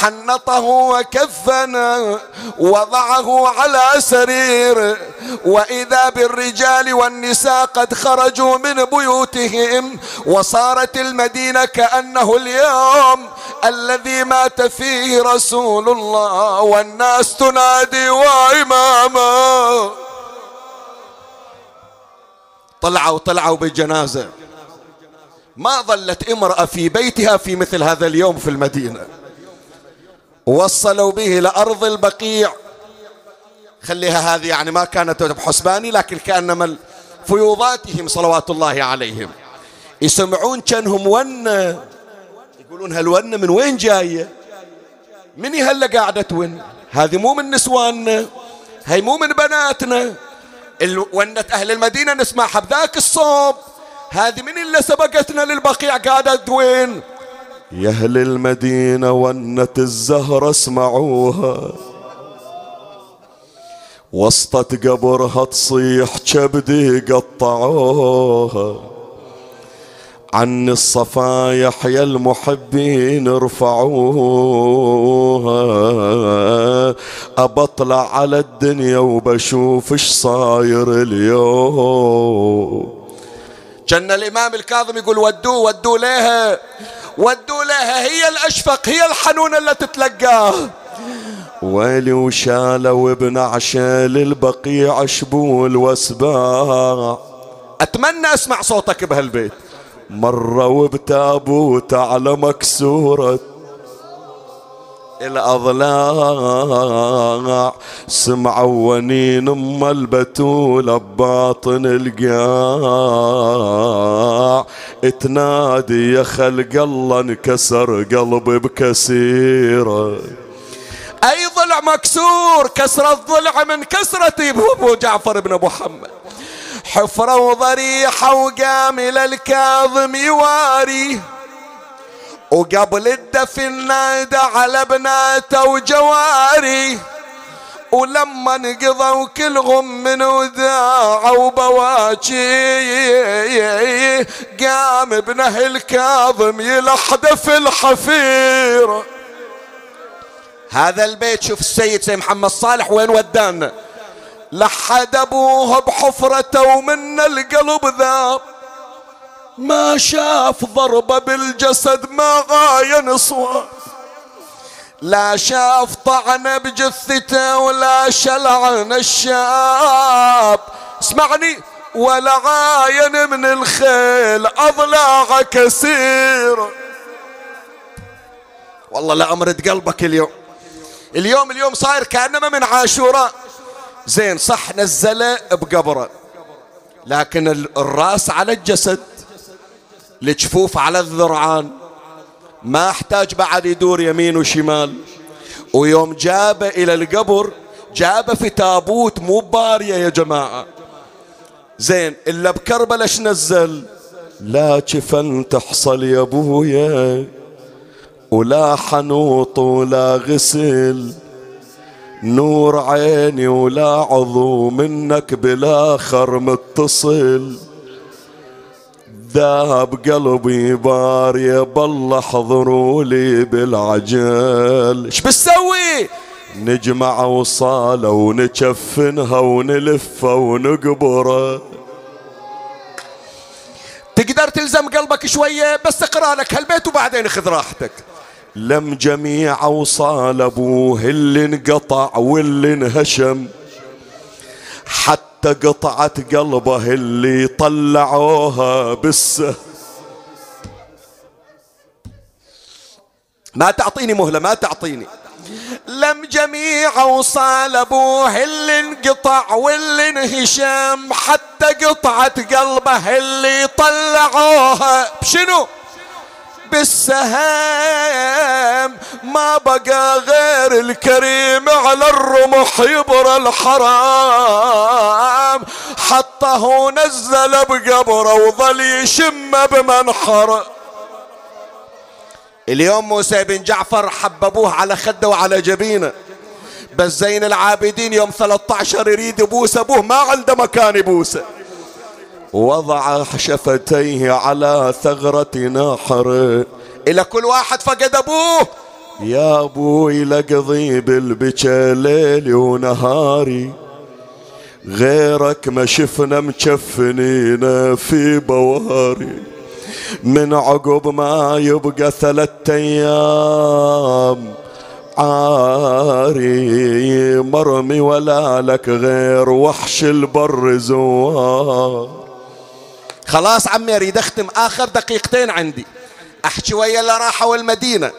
حنطه وكفنه وضعه على سرير. وإذا بالرجال والنساء قد خرجوا من بيوتهم وصارت المدينة كأنه اليوم الذي مات فيه رسول الله والناس تنادي وإماما. طلعوا طلعوا بالجنازة. ما ظلت امرأة في بيتها في مثل هذا اليوم في المدينة. وصلوا به لأرض البقيع. خليها هذه يعني ما كانت بحسباني لكن كأنما فيوضاتهم صلوات الله عليهم. يسمعون كانهم ون. يقولون هالونة من وين جاية من هلا قاعدة ون؟ هذه مو من نسواننا هي مو من بناتنا. ونة أهل المدينة نسمعها بذاك الصوب. هذه من اللي سبقتنا للبقيع قاعدة وين؟ يا أهل المدينة ونت الزهرة اسمعوها. وسطت قبرها تصيح كبدي قطعوها. عن الصفايح يا المحبين ارفعوها. أبطلع على الدنيا وبشوف إيش صاير اليوم. كان الإمام الكاظم يقول ودوه ودوه لها ودوا لها هي الأشفق هي الحنونة اللي تتلقاه. ويلي وشالوا ابن عشال البقيع شبول واسباع. أتمنى أسمع صوتك بهالبيت. مروا بتابوت على مكسورة. الأضلاع. سمعوا ونين أم البتول بباطن القاع. تنادي يا خلق الله انكسر قلبي بكسيره أي ضلع مكسور كسر الضلع من كسرة ابو جعفر بن محمد حفرة وضريحة وقام إلى الكاظم يواري. وقبل الدفن نادى على بناته وجواري. ولما انقضوا كلهم من وداع وبواكي قام ابنه الكاظم يلحد في الحفيره هذا البيت شوف السيد سيد محمد صالح وين ودانا. لحد أبوه بحفرته ومن القلب ذاب. ما شاف ضربة بالجسد ما غاين صواب لا شاف طعنة بجثته ولا شلعن الشاب. اسمعني ولا عاين من الخيل أضلاع كثير. والله لأمرت قلبك اليوم. اليوم اليوم صاير كأنما من عاشوراء. زين صح نزله بقبره لكن الراس على الجسد. الجفوف على الذرعان. ما احتاج بعد يدور يمين وشمال. ويوم جابه إلى القبر جابه في تابوت مو بارية يا جماعة. زين إلا بكربلة نزل؟ لا جفن تحصل يا أبويا ولا حنوط ولا غسل. نور عيني ولا عضو منك بالاخر متصل ذاب قلبي بار يا بالله حضروا لي بالعجل. إيش بتسوي؟ نجمع وصالة ونكفنها ونلفها ونقبره تقدر تلزم قلبك شوية؟ بس اقرأ لك هالبيت وبعدين خذ راحتك. لم جميع اوصال أبوه اللي انقطع واللي انهشم. حتى قطعت قلبه اللي طلعوها بالسه. ما تعطيني مهلة ما تعطيني. لم جميع اوصال ابوه اللي انقطع واللي انهشم حتى قطعت قلبه اللي طلعوها. بشنو؟ بالسهام. ما بقى غير الكريم على الرمح يبرى الحرام. حطه نزل بقبره وظل يشم بمنحر. اليوم موسى بن جعفر حببوه على خده وعلى جبينه. بس زين العابدين يوم 13 يريد يبوس أبوه ما عنده مكان يبوسه. وضع شفتيه على ثغرة نحر إلى كل واحد فقد أبوه. يا أبوي لقضي بالبكى ليلي ونهاري. غيرك ما شفنا مكفنين في بواري. من عقب ما يبقى ثلاثة أيام عاري. مرمي ولا لك غير وحش البر زوار. خلاص عمي أريد أختم آخر دقيقتين عندي. أحكي ويا اللي راحوا المدينة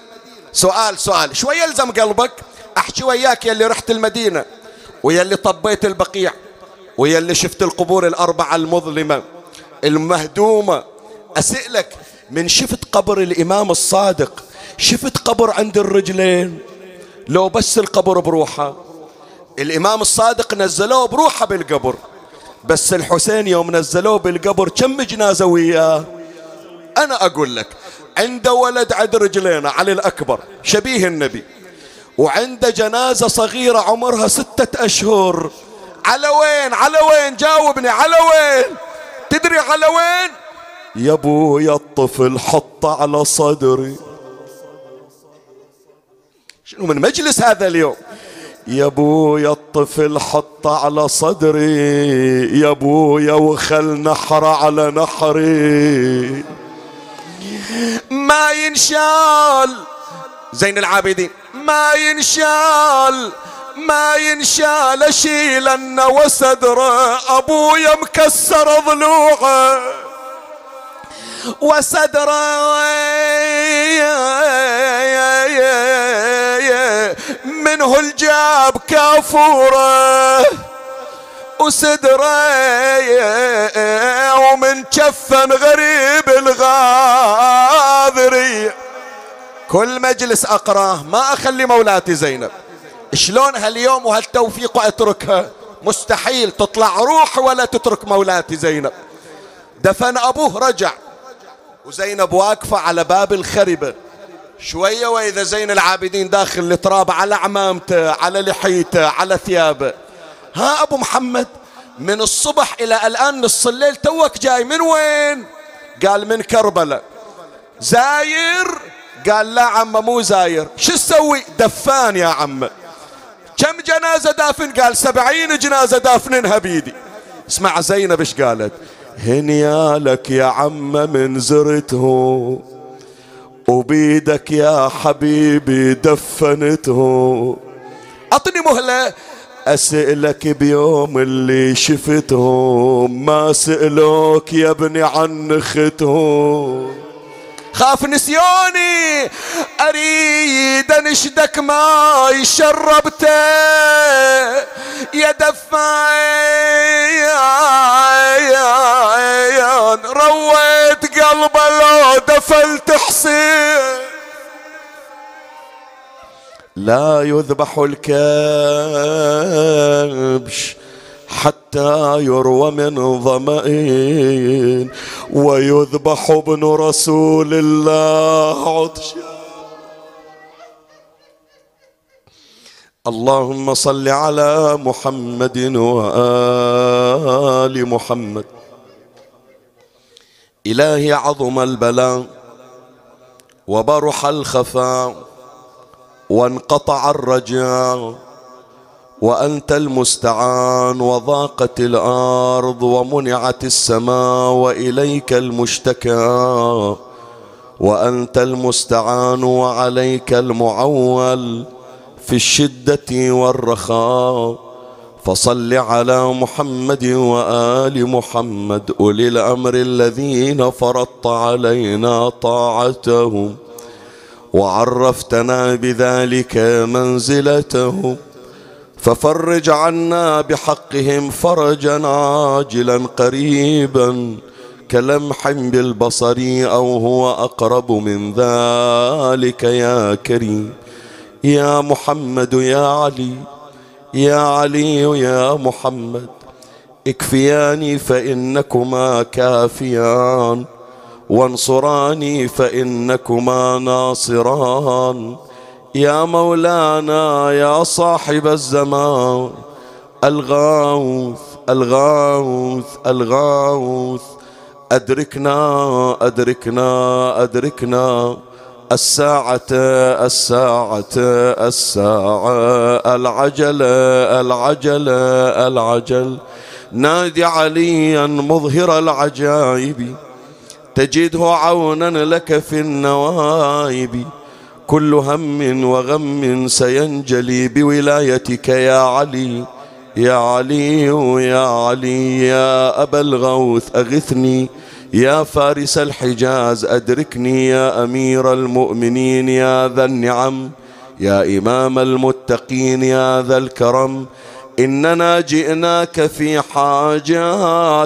سؤال سؤال. شوي يلزم قلبك. أحكي وياك يا اللي رحت المدينة ويا اللي طبيت البقيع ويا اللي شفت القبور الأربعة المظلمة المهدومة. اسالك من شفت قبر الإمام الصادق؟ شفت قبر عند الرجلين؟ لو بس القبر بروحه. الإمام الصادق نزلوه بروحه بالقبر. بس الحسين يوم نزلوه بالقبر كم جنازة وياه؟ أنا أقول لك عنده ولد عد رجلينا علي الأكبر شبيه النبي. وعنده جنازة صغيرة عمرها ستة أشهر. على وين؟ على وين؟ جاوبني على وين؟ تدري على وين؟ يا أبويا الطفل حط على صدري. شنو من مجلس هذا اليوم؟ يا أبويا الطفل حط على صدري يا أبويا وخل نحر على نحري. ما ينشال زين العابدين ما ينشال ما ينشال اشيلن وصدره أبويا مكسر ضلوعه. وصدره منه الجاب كافوره وصدره ومن كفن غريب الغاذري. كل مجلس أقراه. ما أخلي مولاتي زينب. شلون هاليوم وهالتوفيق أتركها؟ مستحيل تطلع روح ولا تترك مولاتي زينب. دفن أبوه رجع. وزينب واقفة على باب الخربة شوية وإذا زين العابدين داخل التراب على عمامته على لحيته على ثيابه. ها أبو محمد من الصبح إلى الآن نص الليل توك جاي. من وين؟ قال من كربلاء. زاير؟ قال لا عم مو زاير. شو تسوي؟ دفان يا عم. كم جنازة دافن؟ قال سبعين جنازة دافنينها بيدي. اسمع زينب إيش قالت. هنيالك يا عم من زرته وبيدك يا حبيبي دفنته. أعطني مهلة أسألك بيوم اللي شفتهم ما سألوك يا ابني عن اختهم خاف نسيوني. أريد انشدك ماي شربته يا دفايان رويت قلبه لو دفلت حسين لا يذبح الكبش. حتى يروى من ظمئين ويذبح ابن رسول الله عطشا. اللهم صل على محمد وآل محمد. إلهي عظم البلاء وبرح الخفاء وانقطع الرجاء وأنت المستعان وضاقت الأرض ومنعت السماء وإليك المشتكى. وأنت المستعان وعليك المعول في الشدة والرخاء. فصل على محمد وآل محمد أولي الأمر الذين فرضت علينا طاعتهم. وعرفتنا بذلك منزلتهم. ففرج عنا بحقهم فرجا عاجلا قريبا كلمح بالبصر أو هو أقرب من ذلك يا كريم. يا محمد يا علي يا علي يا محمد اكفياني فإنكما كافيان وانصراني فإنكما ناصران. يا مولانا يا صاحب الزمان الغاوث الغاوث الغاوث أدركنا أدركنا أدركنا. الساعة الساعة الساعة. العجل العجل العجل. ناد عليا مظهر العجائب تجده عونا لك في النوائب. كل هم وغم سينجلي بولايتك يا علي. يا علي يا علي يا أبا الغوث أغثني. يا فارس الحجاز أدركني. يا أمير المؤمنين يا ذا النعم. يا إمام المتقين يا ذا الكرم. إننا جئناك في حاجاتنا.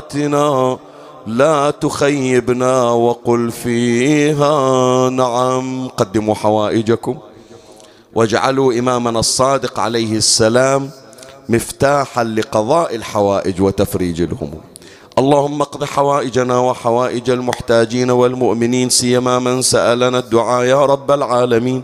لا تخيبنا وقل فيها نعم. قدموا حوائجكم. واجعلوا إمامنا الصادق عليه السلام مفتاحا لقضاء الحوائج وتفريج الهموم. اللهم اقض حوائجنا وحوائج المحتاجين والمؤمنين سيما من سألنا الدعاء يا رب العالمين.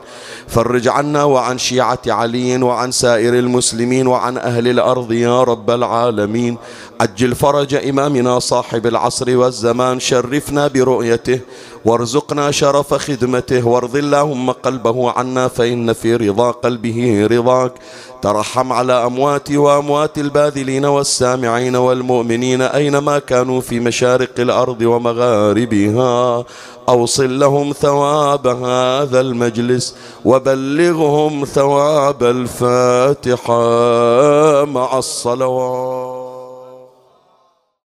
فرج عنا وعن شيعة علي وعن سائر المسلمين وعن أهل الأرض يا رب العالمين. عجل فرج إمامنا صاحب العصر والزمان شرفنا برؤيته. وارزقنا شرف خدمته وارض اللهم قلبه عنا فإن في رضا قلبه رضاك. ترحم على أمواتي وأموات الباذلين والسامعين والمؤمنين أينما كانوا في مشارق الأرض ومغاربها. أوصل لهم ثواب هذا المجلس وبلغهم ثواب الفاتحة. مع الصلوات.